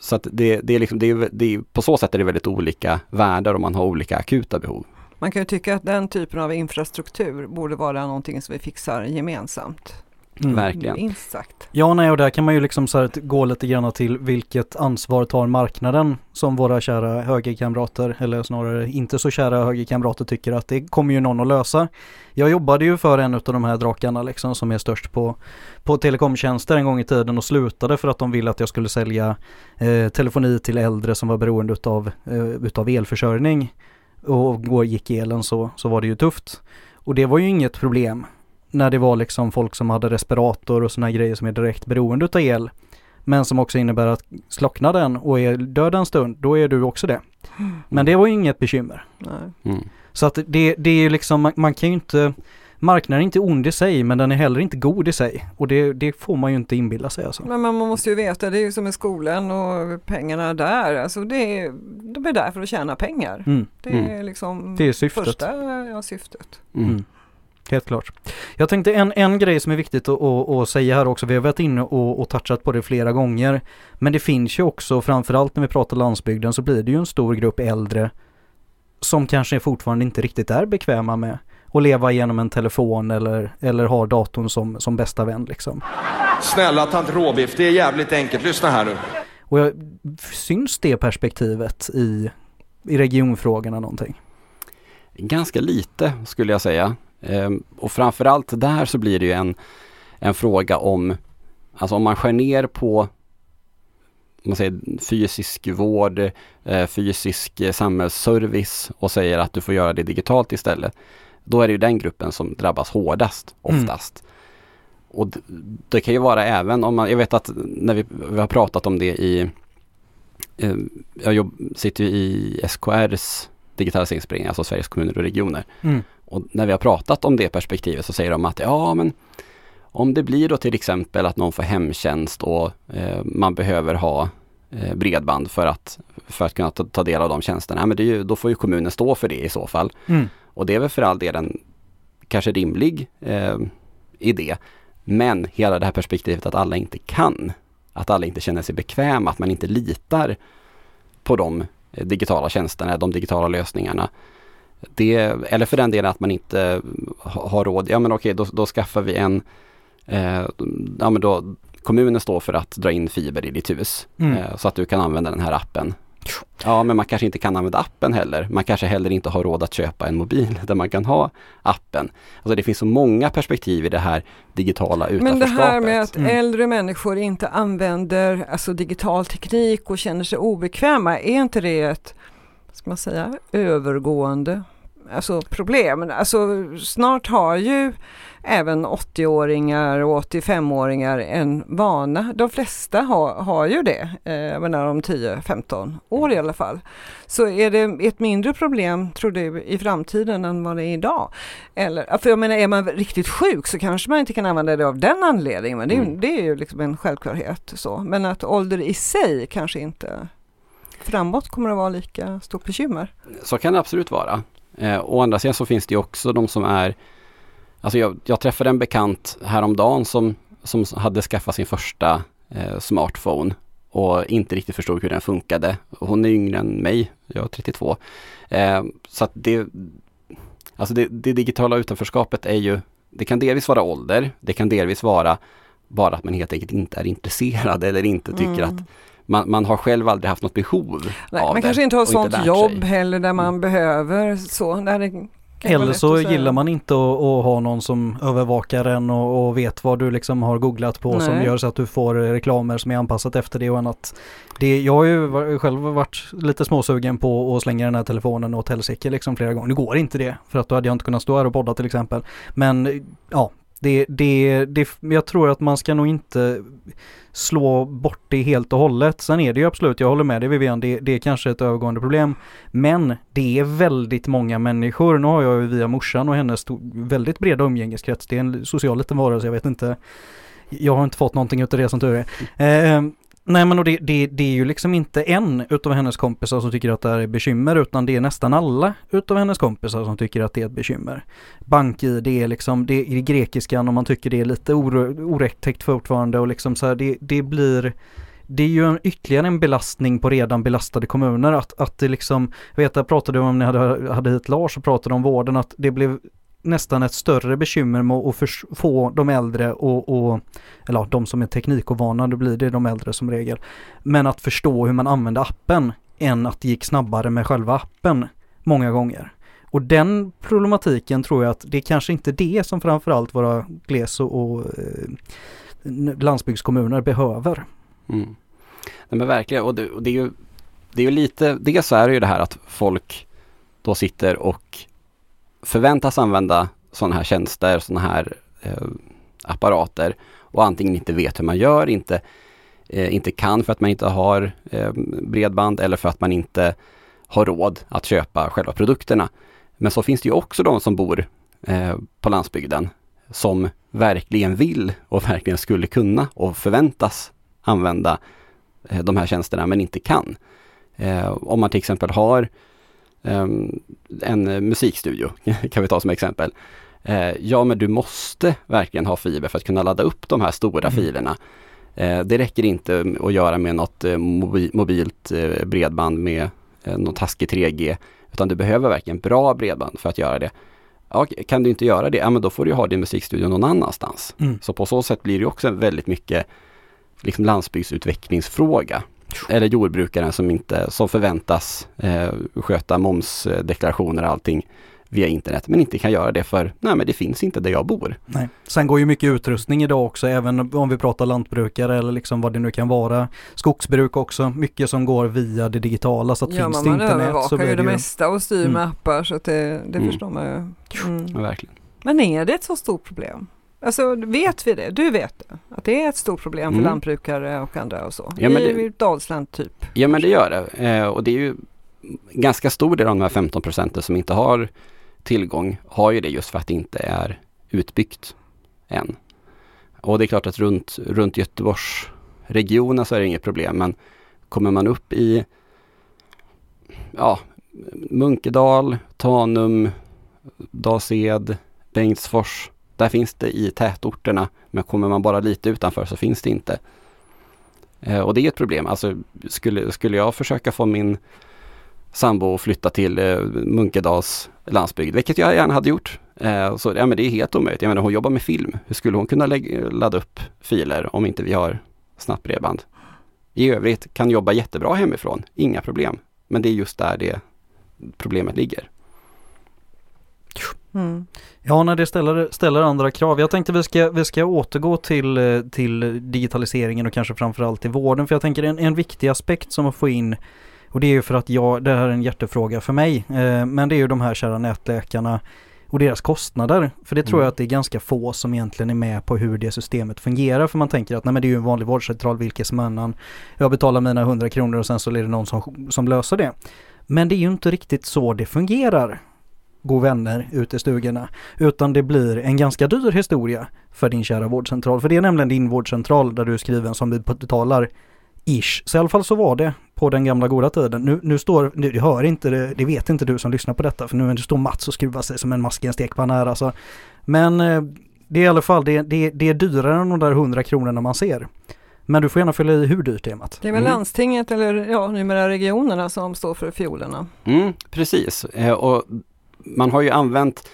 så att det, det är liksom, det är, det är, på så sätt är det väldigt olika världar och man har olika akuta behov. Man kan ju tycka att den typen av infrastruktur borde vara någonting som vi fixar gemensamt. Mm. Verkligen. Minst sagt. Ja, nej, och där kan man ju liksom så här gå lite grann till vilket ansvar tar marknaden som våra kära högerkamrater, eller snarare inte så kära högerkamrater tycker att det kommer ju någon att lösa. Jag jobbade ju för en av de här drakarna liksom som är störst på, på telekomtjänster en gång i tiden och slutade för att de ville att jag skulle sälja eh, telefoni till äldre som var beroende utav, eh, utav elförsörjning. Och går, gick elen så, så var det ju tufft. Och det var ju inget problem när det var liksom folk som hade respirator och såna grejer som är direkt beroende utav el. Men som också innebär att slocknar den och är död en stund, då är du också det. Men det var ju inget bekymmer. Nej. Mm. Så att det, det är ju liksom, man, man kan ju inte, marknaden är inte ond i sig men den är heller inte god i sig. Och det, det får man ju inte inbilla sig alltså. Men man måste ju veta, det är ju som i skolan och pengarna där, alltså det är, de är där för att tjäna pengar. Mm, Det Mm. är liksom det är syftet. första ja, syftet. Mm. Helt klart. Jag tänkte en, en grej som är viktigt att, att, att säga här också, vi har varit inne och, och touchat på det flera gånger, men det finns ju också, framförallt när vi pratar landsbygden, så blir det ju en stor grupp äldre som kanske fortfarande inte riktigt är bekväma med att leva genom en telefon eller, eller ha datorn som, som bästa vän liksom. Snälla tant råbiff, det är jävligt enkelt. Lyssna här nu. Och jag, syns det perspektivet i, i regionfrågorna någonting? Ganska lite skulle jag säga. Ehm, och framförallt där så blir det ju en, en fråga om, alltså om man skär ner på man säger fysisk vård, eh, fysisk eh, samhällsservice och säger att du får göra det digitalt istället. Då är det ju den gruppen som drabbas hårdast Mm. oftast. Och d- det kan ju vara även om man, jag vet att när vi, vi har pratat om det i, eh, jag jobb, sitter ju i SKRs digitaliseringsberedning, alltså Sveriges kommuner och regioner. Mm. Och när vi har pratat om det perspektivet så säger de att ja men om det blir då till exempel att någon får hemtjänst och eh, man behöver ha eh, bredband för att, för att kunna ta, ta del av de tjänsterna, men ju, då får ju kommunen stå för det i så fall. Mm. Och det är väl för all del en kanske rimlig eh, idé. Men hela det här perspektivet att alla inte kan, att alla inte känner sig bekväma, att man inte litar på de digitala tjänsterna, de digitala lösningarna. Det, eller för den delen att man inte ha- har råd, ja men okej då, då skaffar vi en, eh, ja men då kommunen står för att dra in fiber i ditt hus Mm. eh, så att du kan använda den här appen. Ja men man kanske inte kan använda appen heller. Man kanske heller inte har råd att köpa en mobil där man kan ha appen. Alltså det finns så många perspektiv i det här digitala Men utanförskapet. det här med att Mm. äldre människor inte använder alltså, digital teknik och känner sig obekväma, är inte det ett, ska man säga, övergående alltså, problem. Alltså, snart har ju även 80-åringar och 85-åringar en vana. De flesta har, har ju det, eh, menar om 10-15 år i alla fall. Så är det ett mindre problem, tror du, i framtiden än vad det är idag? Eller, för jag menar, är man riktigt sjuk så kanske man inte kan använda det av den anledningen, men det, är- Mm. det är ju liksom en självklarhet. Så. Men att ålder i sig kanske inte framåt kommer att vara lika stort bekymmer. Så kan det absolut vara. Eh, å andra sidan så finns det ju också de som är Alltså jag, jag träffade en bekant häromdagen som, som hade skaffat sin första eh, smartphone och inte riktigt förstod hur den funkade. Hon är yngre än mig, jag är 32. Eh, så att det, alltså det, det digitala utanförskapet är ju, det kan delvis vara ålder, det kan delvis vara bara att man helt enkelt inte är intresserad eller inte tycker Mm. att man, man har själv aldrig haft något behov Nej, av man det kanske inte har och sånt jobb sig. Mm. heller där man behöver så. Eller så gillar man inte att, att ha någon som övervakar en och, och vet vad du liksom har googlat på som Nej. gör så att du får reklamer som är anpassat efter det och annat. Det, jag har ju själv varit lite småsugen på att slänga den här telefonen åt helsike liksom flera gånger. Nu går inte det för att då hade jag inte kunnat stå här och podda till exempel. Men ja, det, det, det, jag tror att man ska nog inte slå bort det helt och hållet. Sen är det ju absolut, jag håller med dig Vivian, det, det är kanske ett övergående problem. Men det är väldigt många människor. Nu har jag ju via morsan och hennes väldigt breda umgängeskrets. Det är en social liten varelse, jag vet inte. Jag har inte fått någonting utav det som tur är. Eh, nej men och det, det, det är ju liksom inte en utav hennes kompisar som tycker att det här är bekymmer utan det är nästan alla utav hennes kompisar som tycker att det är ett bekymmer. BankID är liksom, det är i grekiskan och man tycker det är lite orättäckt fortfarande och liksom så här, det, det blir det är ju en, ytterligare en belastning på redan belastade kommuner att, att det liksom, jag vet jag pratade om när ni hade, hade hit Lars och pratade om vården att det blev nästan ett större bekymmer med att få de äldre och, och eller ja, de som är teknikovana, då blir det de äldre som regel. Men att förstå hur man använder appen än att det gick snabbare med själva appen många gånger. Och den problematiken tror jag att det är kanske inte det som framförallt våra gles och, och eh, landsbygdskommuner behöver. Mm. Nej men verkligen och det, och det är ju det är ju lite, dels så är det ju det här att folk då sitter och förväntas använda sådana här tjänster, sådana här eh, apparater och antingen inte vet hur man gör, inte, eh, inte kan för att man inte har eh, bredband eller för att man inte har råd att köpa själva produkterna. Men så finns det ju också de som bor eh, på landsbygden som verkligen vill och verkligen skulle kunna och förväntas använda eh, de här tjänsterna men inte kan. Eh, om man till exempel har en eh, musikstudio, kan vi ta som exempel. Eh, ja men du måste verkligen ha fiber för att kunna ladda upp de här stora Mm. filerna. Eh, det räcker inte att göra med något mobi- mobilt bredband med eh, någon taskig 3G. Utan du behöver verkligen bra bredband för att göra det. Ja, kan du inte göra det, ja men då får du ha din musikstudio någon annanstans. Mm. Så på så sätt blir det också väldigt mycket liksom landsbygdsutvecklingsfråga. Eller jordbrukaren som inte, som förväntas eh, sköta momsdeklarationer och allting via internet men inte kan göra det för, nej men det finns inte där jag bor. Nej. Sen går ju mycket utrustning idag också, även om vi pratar lantbrukare eller liksom vad det nu kan vara. Skogsbruk också, mycket som går via det digitala så att Ja, finns det man internet så övervakar blir ju det det ju... mesta och styr Mm. med appar så att det, det Mm. förstår man ju. Mm. Ja, verkligen. Men är det ett så stort problem? Alltså vet vi det? Du vet det? Att det är ett stort problem för Mm. lantbrukare och andra och så? Ja, men I, det- Dalsland typ? Ja men det gör det eh, och det är ju ganska stor del av de här 15 procenten som inte har tillgång har ju det just för att det inte är utbyggt än. Och det är klart att runt, runt Göteborgsregionen så är det inget problem men kommer man upp i ja, Munkedal, Tanum, Dalsed, Bengtsfors. Där finns det i tätorterna men kommer man bara lite utanför så finns det inte. Eh, och det är ett problem. Alltså skulle, skulle jag försöka få min sambo att flytta till eh, Munkedals landsbygd, vilket jag gärna hade gjort. Eh, så ja, men det är helt omöjligt. Jag menar hon jobbar med film. Hur skulle hon kunna lägga, ladda upp filer om inte vi har snabbt bredband? I övrigt kan jobba jättebra hemifrån, inga problem. Men det är just där det problemet ligger. Mm. Ja, när det ställer, ställer andra krav. Jag tänkte vi ska, vi ska återgå till, eh, till digitaliseringen och kanske framförallt till vården. För jag tänker en, en viktig aspekt som att få in Och det är ju för att jag, det här är en hjärtefråga för mig, eh, men det är ju de här kära nätläkarna och deras kostnader. För det tror Mm. jag att det är ganska få som egentligen är med på hur det systemet fungerar. För man tänker att nej men det är ju en vanlig vårdcentral vilken som annan. Jag betalar mina 100 kronor och sen så är det någon som, som löser det. Men det är ju inte riktigt så det fungerar. God vänner ute i stugorna. Utan det blir en ganska dyr historia för din kära vårdcentral. För det är nämligen din vårdcentral där du är skriven som vi betalar ish. Så i alla fall så var det på den gamla goda tiden. Nu, nu står, nu, det hör inte det, det vet inte du som lyssnar på detta för nu står Mats och skruvar sig som en mask i en stekpanna här alltså. Men eh, det är i alla fall, det, det, det är dyrare än de där 100 kronorna man ser. Men du får gärna fylla i hur dyrt det är Mats. Det är väl Mm. landstinget eller ja, numera regionerna som står för fiolerna. Mm, precis, eh, och man har ju använt,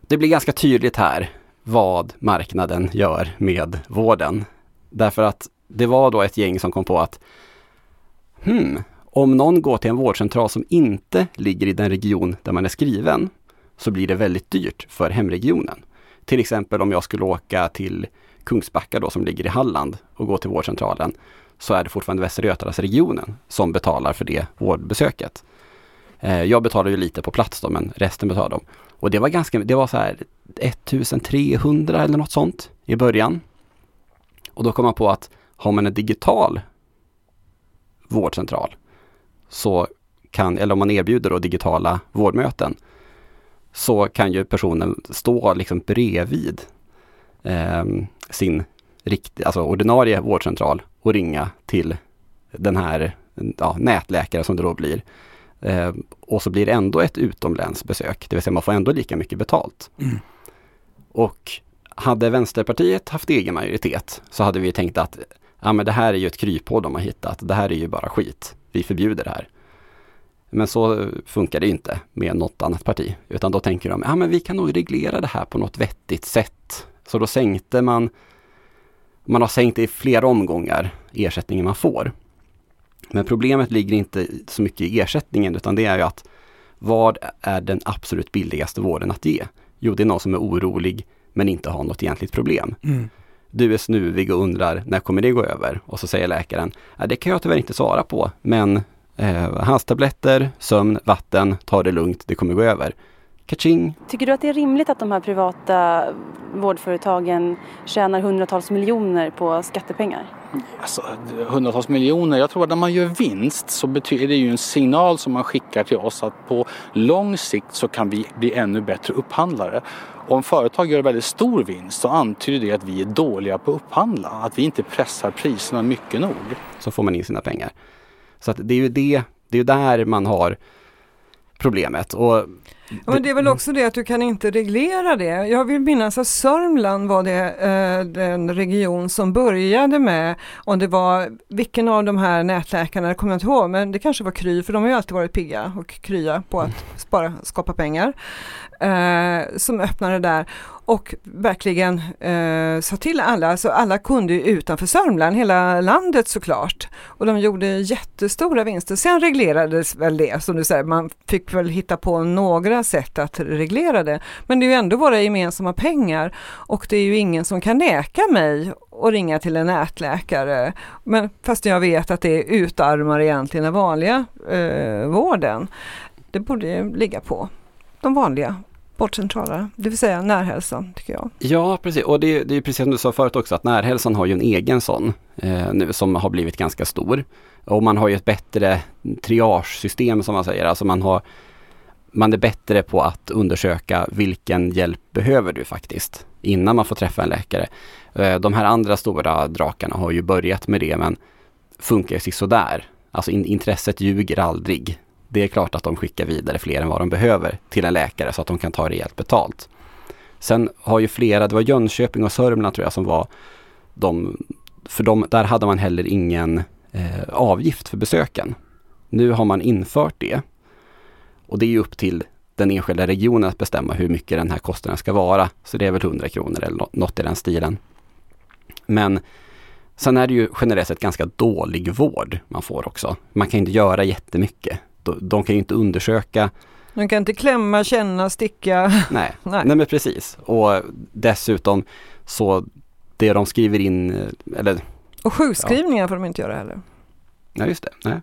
det blir ganska tydligt här vad marknaden gör med vården. Därför att det var då ett gäng som kom på att hmm, om någon går till en vårdcentral som inte ligger i den region där man är skriven så blir det väldigt dyrt för hemregionen. Till exempel om jag skulle åka till Kungsbacka då som ligger i Halland och gå till vårdcentralen så är det fortfarande Västra Götalandsregionen som betalar för det vårdbesöket. Eh, jag betalade ju lite på plats då, men resten betalade de. Och det var ganska, det var så här 1300 eller något sånt i början. Och då kom man på att har man en digital vårdcentral så kan, eller om man erbjuder då digitala vårdmöten, så kan ju personen stå liksom bredvid eh, sin rikt, alltså ordinarie vårdcentral och ringa till den här ja, nätläkaren som det då blir. Eh, och så blir det ändå ett utomlänsbesök, det vill säga man får ändå lika mycket betalt. Mm. Och hade Vänsterpartiet haft egen majoritet så hade vi tänkt att ja, men det här är ju ett kryphål de har hittat, det här är ju bara skit, vi förbjuder det här. Men så funkar det inte med något annat parti, utan då tänker de, ja men vi kan nog reglera det här på något vettigt sätt. Så då sänkte man, man har sänkt i flera omgångar ersättningen man får. Men problemet ligger inte så mycket i ersättningen utan det är ju att vad är den absolut billigaste vården att ge? Jo, det är någon som är orolig men inte har något egentligt problem. Mm. Du är snuvig och undrar när kommer det gå över? Och så säger läkaren, det kan jag tyvärr inte svara på, men eh, halstabletter, sömn, vatten, ta det lugnt, det kommer gå över. Kaching! Tycker du att det är rimligt att de här privata vårdföretagen tjänar hundratals miljoner på skattepengar? Alltså, hundratals miljoner. Jag tror att när man gör vinst så betyder det ju en signal som man skickar till oss att på lång sikt så kan vi bli ännu bättre upphandlare. Om företag gör väldigt stor vinst så antyder det att vi är dåliga på att upphandla. Att vi inte pressar priserna mycket nog. så får man in sina pengar. Så att det är ju det, det är där man har problemet. Och Ja, men det är väl också det att du kan inte reglera det. Jag vill minnas att Sörmland var det eh, den region som började med, om det var vilken av de här nätläkarna, det kommer jag inte ihåg, men det kanske var Kry, för de har ju alltid varit pigga och krya på att spara, skapa pengar, eh, som öppnade där och verkligen eh, sa till alla, så alla kunde ju utanför Sörmland, hela landet såklart. Och de gjorde jättestora vinster. Sen reglerades väl det, som du säger, man fick väl hitta på några sätt att reglera det. Men det är ju ändå våra gemensamma pengar och det är ju ingen som kan neka mig att ringa till en nätläkare. Men fast jag vet att det utarmar egentligen den vanliga eh, vården. Det borde ju ligga på de vanliga vårdcentralerna, det vill säga närhälsan tycker jag. Ja, precis. Och det, det är precis som du sa förut också, att närhälsan har ju en egen sån eh, nu som har blivit ganska stor. Och man har ju ett bättre triagesystem som man säger. Alltså man, har, man är bättre på att undersöka vilken hjälp behöver du faktiskt innan man får träffa en läkare. Eh, de här andra stora drakarna har ju börjat med det men funkar ju sådär. Alltså in, intresset ljuger aldrig. Det är klart att de skickar vidare fler än vad de behöver till en läkare så att de kan ta rejält betalt. Sen har ju flera, det var Jönköping och Sörmland tror jag som var de, för de, där hade man heller ingen eh, avgift för besöken. Nu har man infört det. Och det är ju upp till den enskilda regionen att bestämma hur mycket den här kostnaden ska vara. Så det är väl 100 kronor eller något i den stilen. Men sen är det ju generellt sett ganska dålig vård man får också. Man kan inte göra jättemycket. De, de kan ju inte undersöka Man kan inte klämma, känna, sticka. Nej, Nej. nej. men precis. Och dessutom så det de skriver in, eh, eller Och sjukskrivningar får de inte göra heller. ja just det. Nej.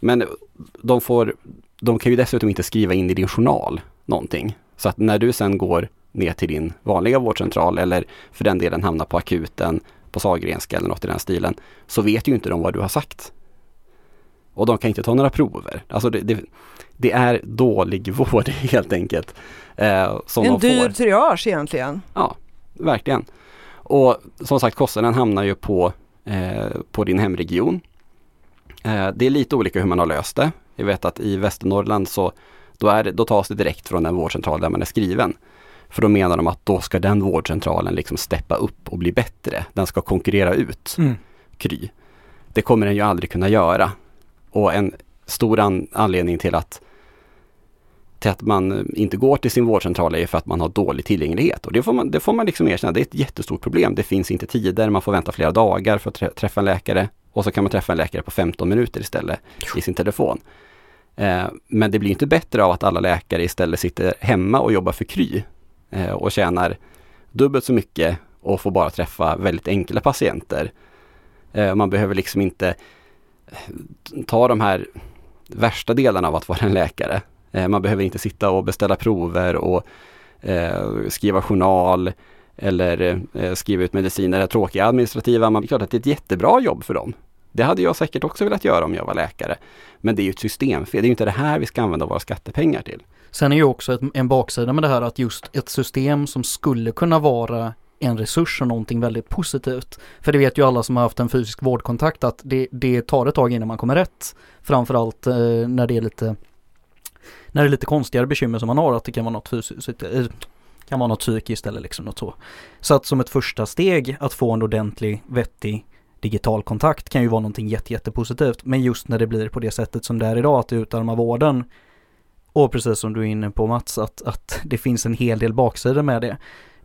Men de får, de kan ju dessutom inte skriva in i din journal någonting. Så att när du sen går ner till din vanliga vårdcentral eller för den delen hamnar på akuten på Sahlgrenska eller något i den stilen, så vet ju inte de vad du har sagt. Och de kan inte ta några prover. Alltså det, det, det är dålig vård helt enkelt. Eh, som en de dyr får. triage egentligen. Ja, verkligen. Och som sagt kostnaden hamnar ju på, eh, på din hemregion. Eh, det är lite olika hur man har löst det. Jag vet att i Västernorrland så då, är det, då tas det direkt från den vårdcentral där man är skriven. För då menar de att då ska den vårdcentralen liksom steppa upp och bli bättre. Den ska konkurrera ut Mm. Kry. Det kommer den ju aldrig kunna göra. Och en stor an anledning till att, till att man eh, inte går till sin vårdcentral är för att man har dålig tillgänglighet. Och det får man, det får man liksom erkänna, det är ett jättestort problem. Det finns inte tider, man får vänta flera dagar för att trä- träffa en läkare. Och så kan man träffa en läkare på 15 minuter istället i sin telefon. Eh, men det blir inte bättre av att alla läkare istället sitter hemma och jobbar för Kry eh, och tjänar dubbelt så mycket och får bara träffa väldigt enkla patienter. Eh, man behöver liksom inte ta de här värsta delarna av att vara en läkare. Eh, man behöver inte sitta och beställa prover och eh, skriva journal eller eh, skriva ut mediciner, det tråkiga administrativa. Man, det är klart att det är ett jättebra jobb för dem. Det hade jag säkert också velat göra om jag var läkare. Men det är ju ett systemfel. Det är ju inte det här vi ska använda våra skattepengar till. Sen är ju också ett, en baksida med det här att just ett system som skulle kunna vara en resurs och någonting väldigt positivt. För det vet ju alla som har haft en fysisk vårdkontakt att det, det tar ett tag innan man kommer rätt. Framförallt eh, när det är lite när det är lite konstigare bekymmer som man har att det kan vara något fysiskt eh, kan vara något psykiskt eller liksom något så. Så att som ett första steg att få en ordentlig vettig digital kontakt kan ju vara någonting jätte, jättepositivt. Men just när det blir på det sättet som det är idag att det utarmar vården och precis som du är inne på Mats att, att det finns en hel del baksidor med det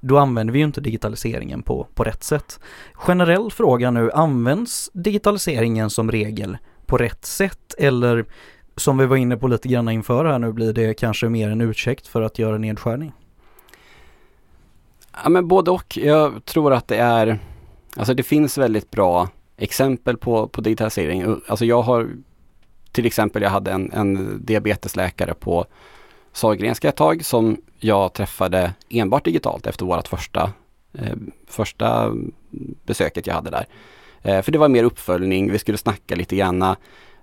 då använder vi ju inte digitaliseringen på, på rätt sätt. Generell fråga nu, används digitaliseringen som regel på rätt sätt eller som vi var inne på lite grann inför här nu blir det kanske mer en ursäkt för att göra nedskärning? Ja men både och. Jag tror att det är, alltså det finns väldigt bra exempel på, på digitalisering. Alltså jag har till exempel, jag hade en, en diabetesläkare på Sahlgrenska ett tag som jag träffade enbart digitalt efter vårt första, eh, första besöket jag hade där. Eh, för det var mer uppföljning, vi skulle snacka lite granna.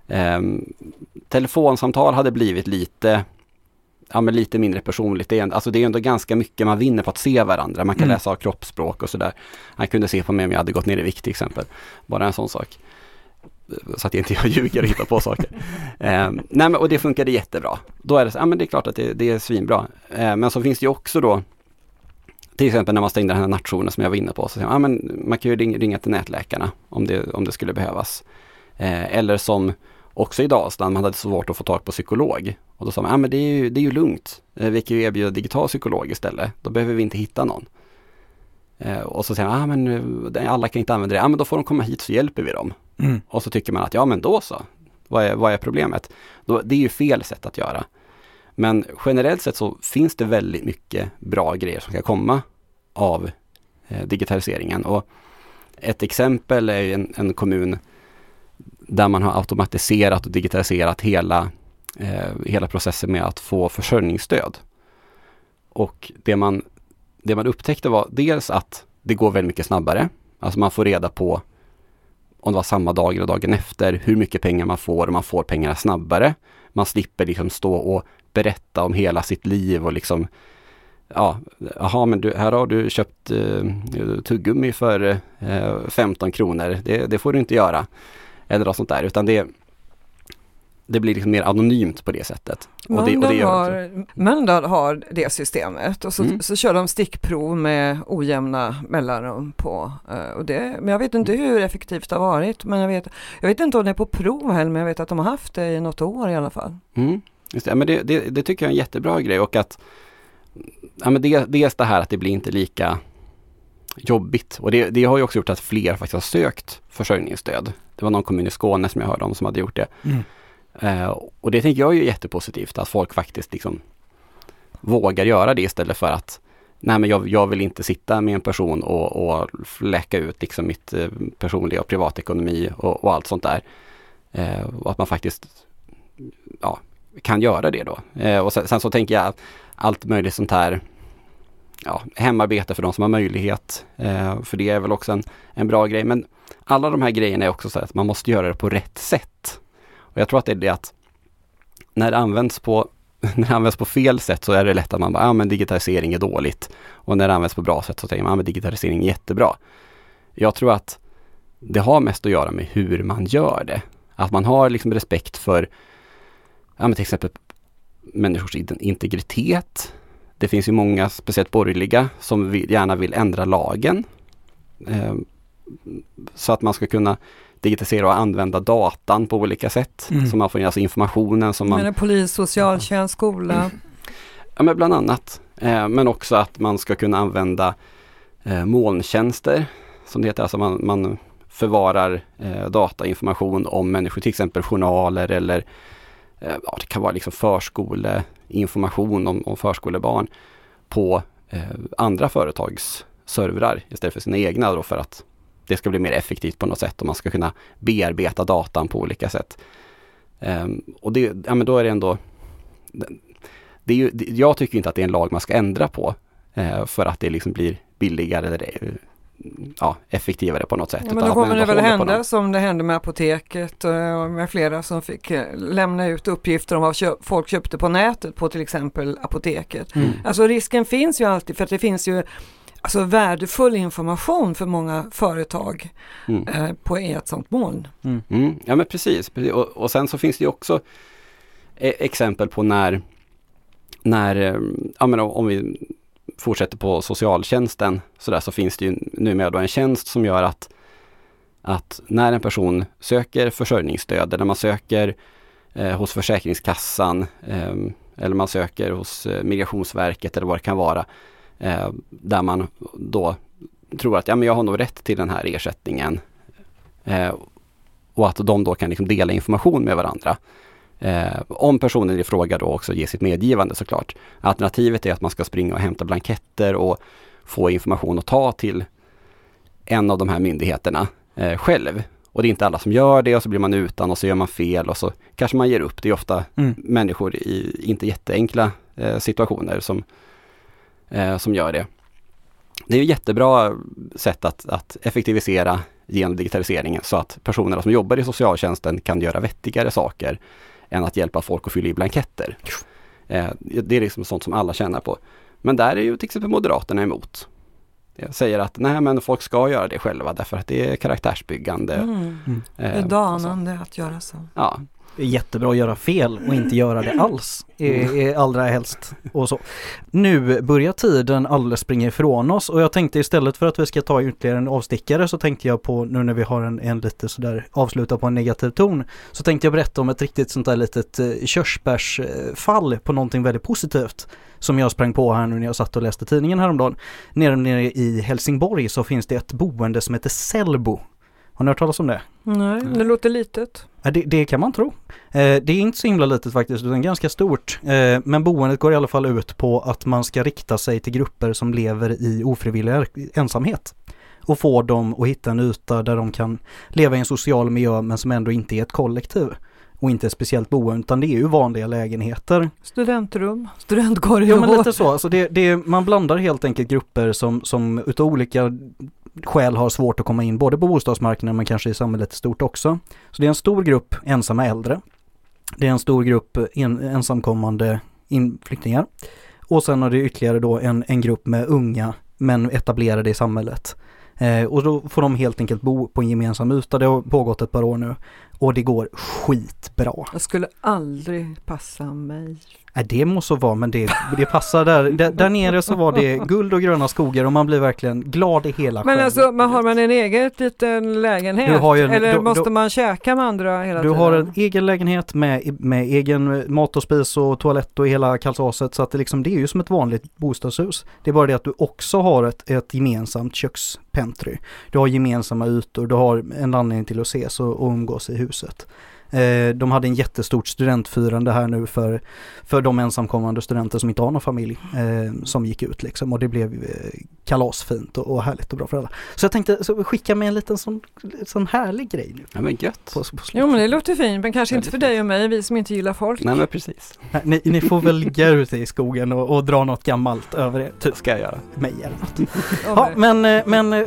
Eh, telefonsamtal hade blivit lite ja, men lite mindre personligt. Det är, alltså det är ändå ganska mycket man vinner på att se varandra. Man kan Mm. läsa av kroppsspråk och sådär. Han kunde se på mig om jag hade gått ner i vikt till exempel. Bara en sån sak. Så att jag inte jag ljuger och hittar på saker. Eh, nej men, och det funkade jättebra. Då är det så, ja men det är klart att det, det är svinbra. Eh, men så finns det ju också då till exempel när man stängde den här nattjouren som jag var inne på. Så säger man, ja, men man kan ju ringa, till nätläkarna om det, om det skulle behövas. Eh, eller som också i Dalsland, man hade svårt att få tag på psykolog. Och då sa man, ja men det är ju, det är ju lugnt. Eh, vi kan ju erbjuda digital psykolog istället. Då behöver vi inte hitta någon. Eh, och så säger man, ja men eh, alla kan inte använda det. Ja men då får de komma hit så hjälper vi dem. Mm. Och så tycker man att, ja men då så. Vad är, vad är problemet? Då, det är ju fel sätt att göra. Men generellt sett så finns det väldigt mycket bra grejer som kan komma av eh, digitaliseringen. Och ett exempel är en, en kommun där man har automatiserat och digitaliserat hela, eh, hela processen med att få försörjningsstöd. Och det man, det man upptäckte var dels att det går väldigt mycket snabbare. Alltså man får reda på om det var samma dag eller dagen efter, hur mycket pengar man får och man får pengarna snabbare. Man slipper liksom stå och berätta om hela sitt liv och liksom Ja, jaha men du, här har du köpt eh, tuggummi för eh, 15 kronor. Det, det får du inte göra. Eller något sånt där, utan det det blir liksom mer anonymt på det sättet. Och det, och det har, Mölndal har det systemet och så, Mm. så kör de stickprov med ojämna mellanrum på. eh, Och det, men jag vet inte hur effektivt det har varit. Men jag vet, jag vet inte om det är på prov heller, men jag vet att de har haft det i något år i alla fall. Mm, just det. Men det, det, det tycker jag är en jättebra grej och att ja, men det, dels det här att det blir inte lika jobbigt och det, det har ju också gjort att fler faktiskt har sökt försörjningsstöd. Det var någon kommun i Skåne som jag hörde om som hade gjort det. Mm. Eh, och det tänker jag är jättepositivt att folk faktiskt liksom vågar göra det istället för att nej men jag, jag vill inte sitta med en person och, och läcka ut liksom mitt eh, personliga och privatekonomi och, och allt sånt där. Eh, och att man faktiskt ja, kan göra det då. Eh, och sen, sen, så tänker jag allt möjligt sånt här ja, hemarbete för de som har möjlighet. Eh, för det är väl också en, en bra grej. Men alla de här grejerna är också så att man måste göra det på rätt sätt. Och jag tror att det är det att när det används på när det används på fel sätt så är det lätt att man bara, ja men digitalisering är dåligt. Och när det används på bra sätt så tänker man, ja men digitalisering är jättebra. Jag tror att det har mest att göra med hur man gör det. Att man har liksom respekt för, ja men till exempel människors integritet. Det finns ju många, speciellt borgerliga, som vill, gärna vill ändra lagen. Eh, så att man ska kunna digitalisera och använda datan på olika sätt. Mm. Så man får alltså informationen som man... Men polis, socialtjänst, skola? Mm. Ja men bland annat. Eh, men också att man ska kunna använda eh, molntjänster som det heter. Alltså man, man förvarar eh, datainformation om människor, till exempel journaler eller eh, ja, det kan vara liksom förskoleinformation om, om förskolebarn på eh, andra företags servrar istället för sina egna då för att det ska bli mer effektivt på något sätt och man ska kunna bearbeta datan på olika sätt. Um, och det, ja, men då är det ändå det är ju, jag tycker inte att det är en lag man ska ändra på eh, för att det liksom blir billigare eller ja, effektivare på något sätt. Ja, men då kommer det väl hända som det hände med apoteket och med flera som fick eh, lämna ut uppgifter om vad folk köpte på nätet på till exempel apoteket. Mm. Alltså risken finns ju alltid för att det finns ju alltså värdefull information för många företag mm. eh, på ett sånt moln. Mm. Mm. Ja men precis, och, och, sen så finns det ju också e exempel på när, när eh, ja men om vi fortsätter på socialtjänsten så där så finns det ju numera då en tjänst som gör att, att när en person söker försörjningsstöd eller man söker eh, hos Försäkringskassan eh, eller man söker hos eh, Migrationsverket eller vad det kan vara eh, där man då tror att ja, men jag har nog rätt till den här ersättningen. Eh, och att de då kan liksom dela information med varandra. Eh, om personen i fråga då också ger sitt medgivande såklart. Alternativet är att man ska springa och hämta blanketter och få information att ta till en av de här myndigheterna eh, själv. Och det är inte alla som gör det och så blir man utan och så gör man fel och så kanske man ger upp. Det är ofta mm. människor i inte jätteenkla eh, situationer som eh, som gör det. Det är ett jättebra sätt att, att effektivisera genom digitaliseringen så att personerna som jobbar i socialtjänsten kan göra vettigare saker än att hjälpa folk att fylla i blanketter. Eh, det är liksom sånt som alla tjänar på. Men där är ju till exempel Moderaterna emot. Jag säger att nej men folk ska göra det själva därför att det är karaktärsbyggande. Mm. Mm. Eh, det är danande att göra så. Ja, jättebra att göra fel och inte göra det alls. Allra helst och så. Nu börjar tiden alldeles springa ifrån oss och jag tänkte istället för att vi ska ta ytterligare en avstickare så tänkte jag på nu när vi har en, en lite sådär avsluta på en negativ ton så tänkte jag berätta om ett riktigt sånt där litet eh, körsbärsfall på någonting väldigt positivt som jag sprang på här nu när jag satt och läste tidningen häromdagen. Nere, nere i Helsingborg så finns det ett boende som heter Selbo har ni hört talas om det? Nej, det låter litet. Det, det kan man tro. Eh, det är inte så himla litet faktiskt, utan ganska stort. Eh, men boendet går i alla fall ut på att man ska rikta sig till grupper som lever i ofrivillig ensamhet. Och få dem att hitta en yta där de kan leva i en social miljö men som ändå inte är ett kollektiv. Och inte ett speciellt boende utan det är ju vanliga lägenheter. Studentrum, studentkorridor. Ja men lite så, alltså det, det, man blandar helt enkelt grupper som, som utav olika skäl har svårt att komma in både på bostadsmarknaden men kanske i samhället i stort också. Så det är en stor grupp ensamma äldre. Det är en stor grupp en, ensamkommande flyktingar. Och sen har det ytterligare då en, en grupp med unga men etablerade i samhället. Eh, och då får de helt enkelt bo på en gemensam yta. Det har pågått ett par år nu. Och det går skitbra. Jag skulle aldrig passa mig. Nej, det må så vara, men det, det passar där. där. Där nere så var det guld och gröna skogar och man blir verkligen glad i hela Men alltså, man har man en egen liten lägenhet? En, eller då, måste då, man käka med andra hela du tiden? Du har en egen lägenhet med, med egen mat och spis och toalett och hela kalsaset så att det liksom, det är ju som ett vanligt bostadshus. Det är bara det att du också har ett, ett gemensamt kökspentry. Du har gemensamma ytor, du har en anledning till att ses och, och umgås i huset huset de hade en jättestort studentfirande här nu för, för de ensamkommande studenter som inte har någon familj eh, som gick ut liksom och det blev eh, kalasfint och, och härligt och bra för alla. Så jag tänkte så skicka med en liten sån, sån härlig grej nu. Ja men gött. På, på Jo men det låter fint men kanske inte för dig och mig, vi som inte gillar folk. Nej men precis. ni, ni får väl gå ut i skogen och, och dra något gammalt över er. Typ ska jag göra. Mig eller något. Ja, men, eh, men eh,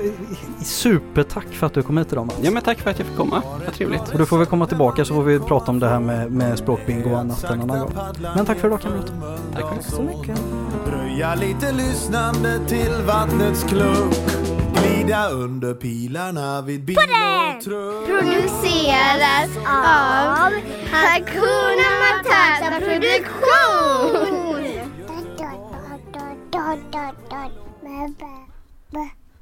supertack för att du kom hit idag Mats. Ja men tack för att jag fick komma. Vad trevligt. Och du får väl komma tillbaka så får vi prata om det här med, med språkbingo och annat en annan gång. Men tack för idag kamrat. Tack Tack så mycket. Dröja lite lyssnande till vattnets klunk Glida under pilarna vid bil och truck Produceras av Hakuna Matata Produktion.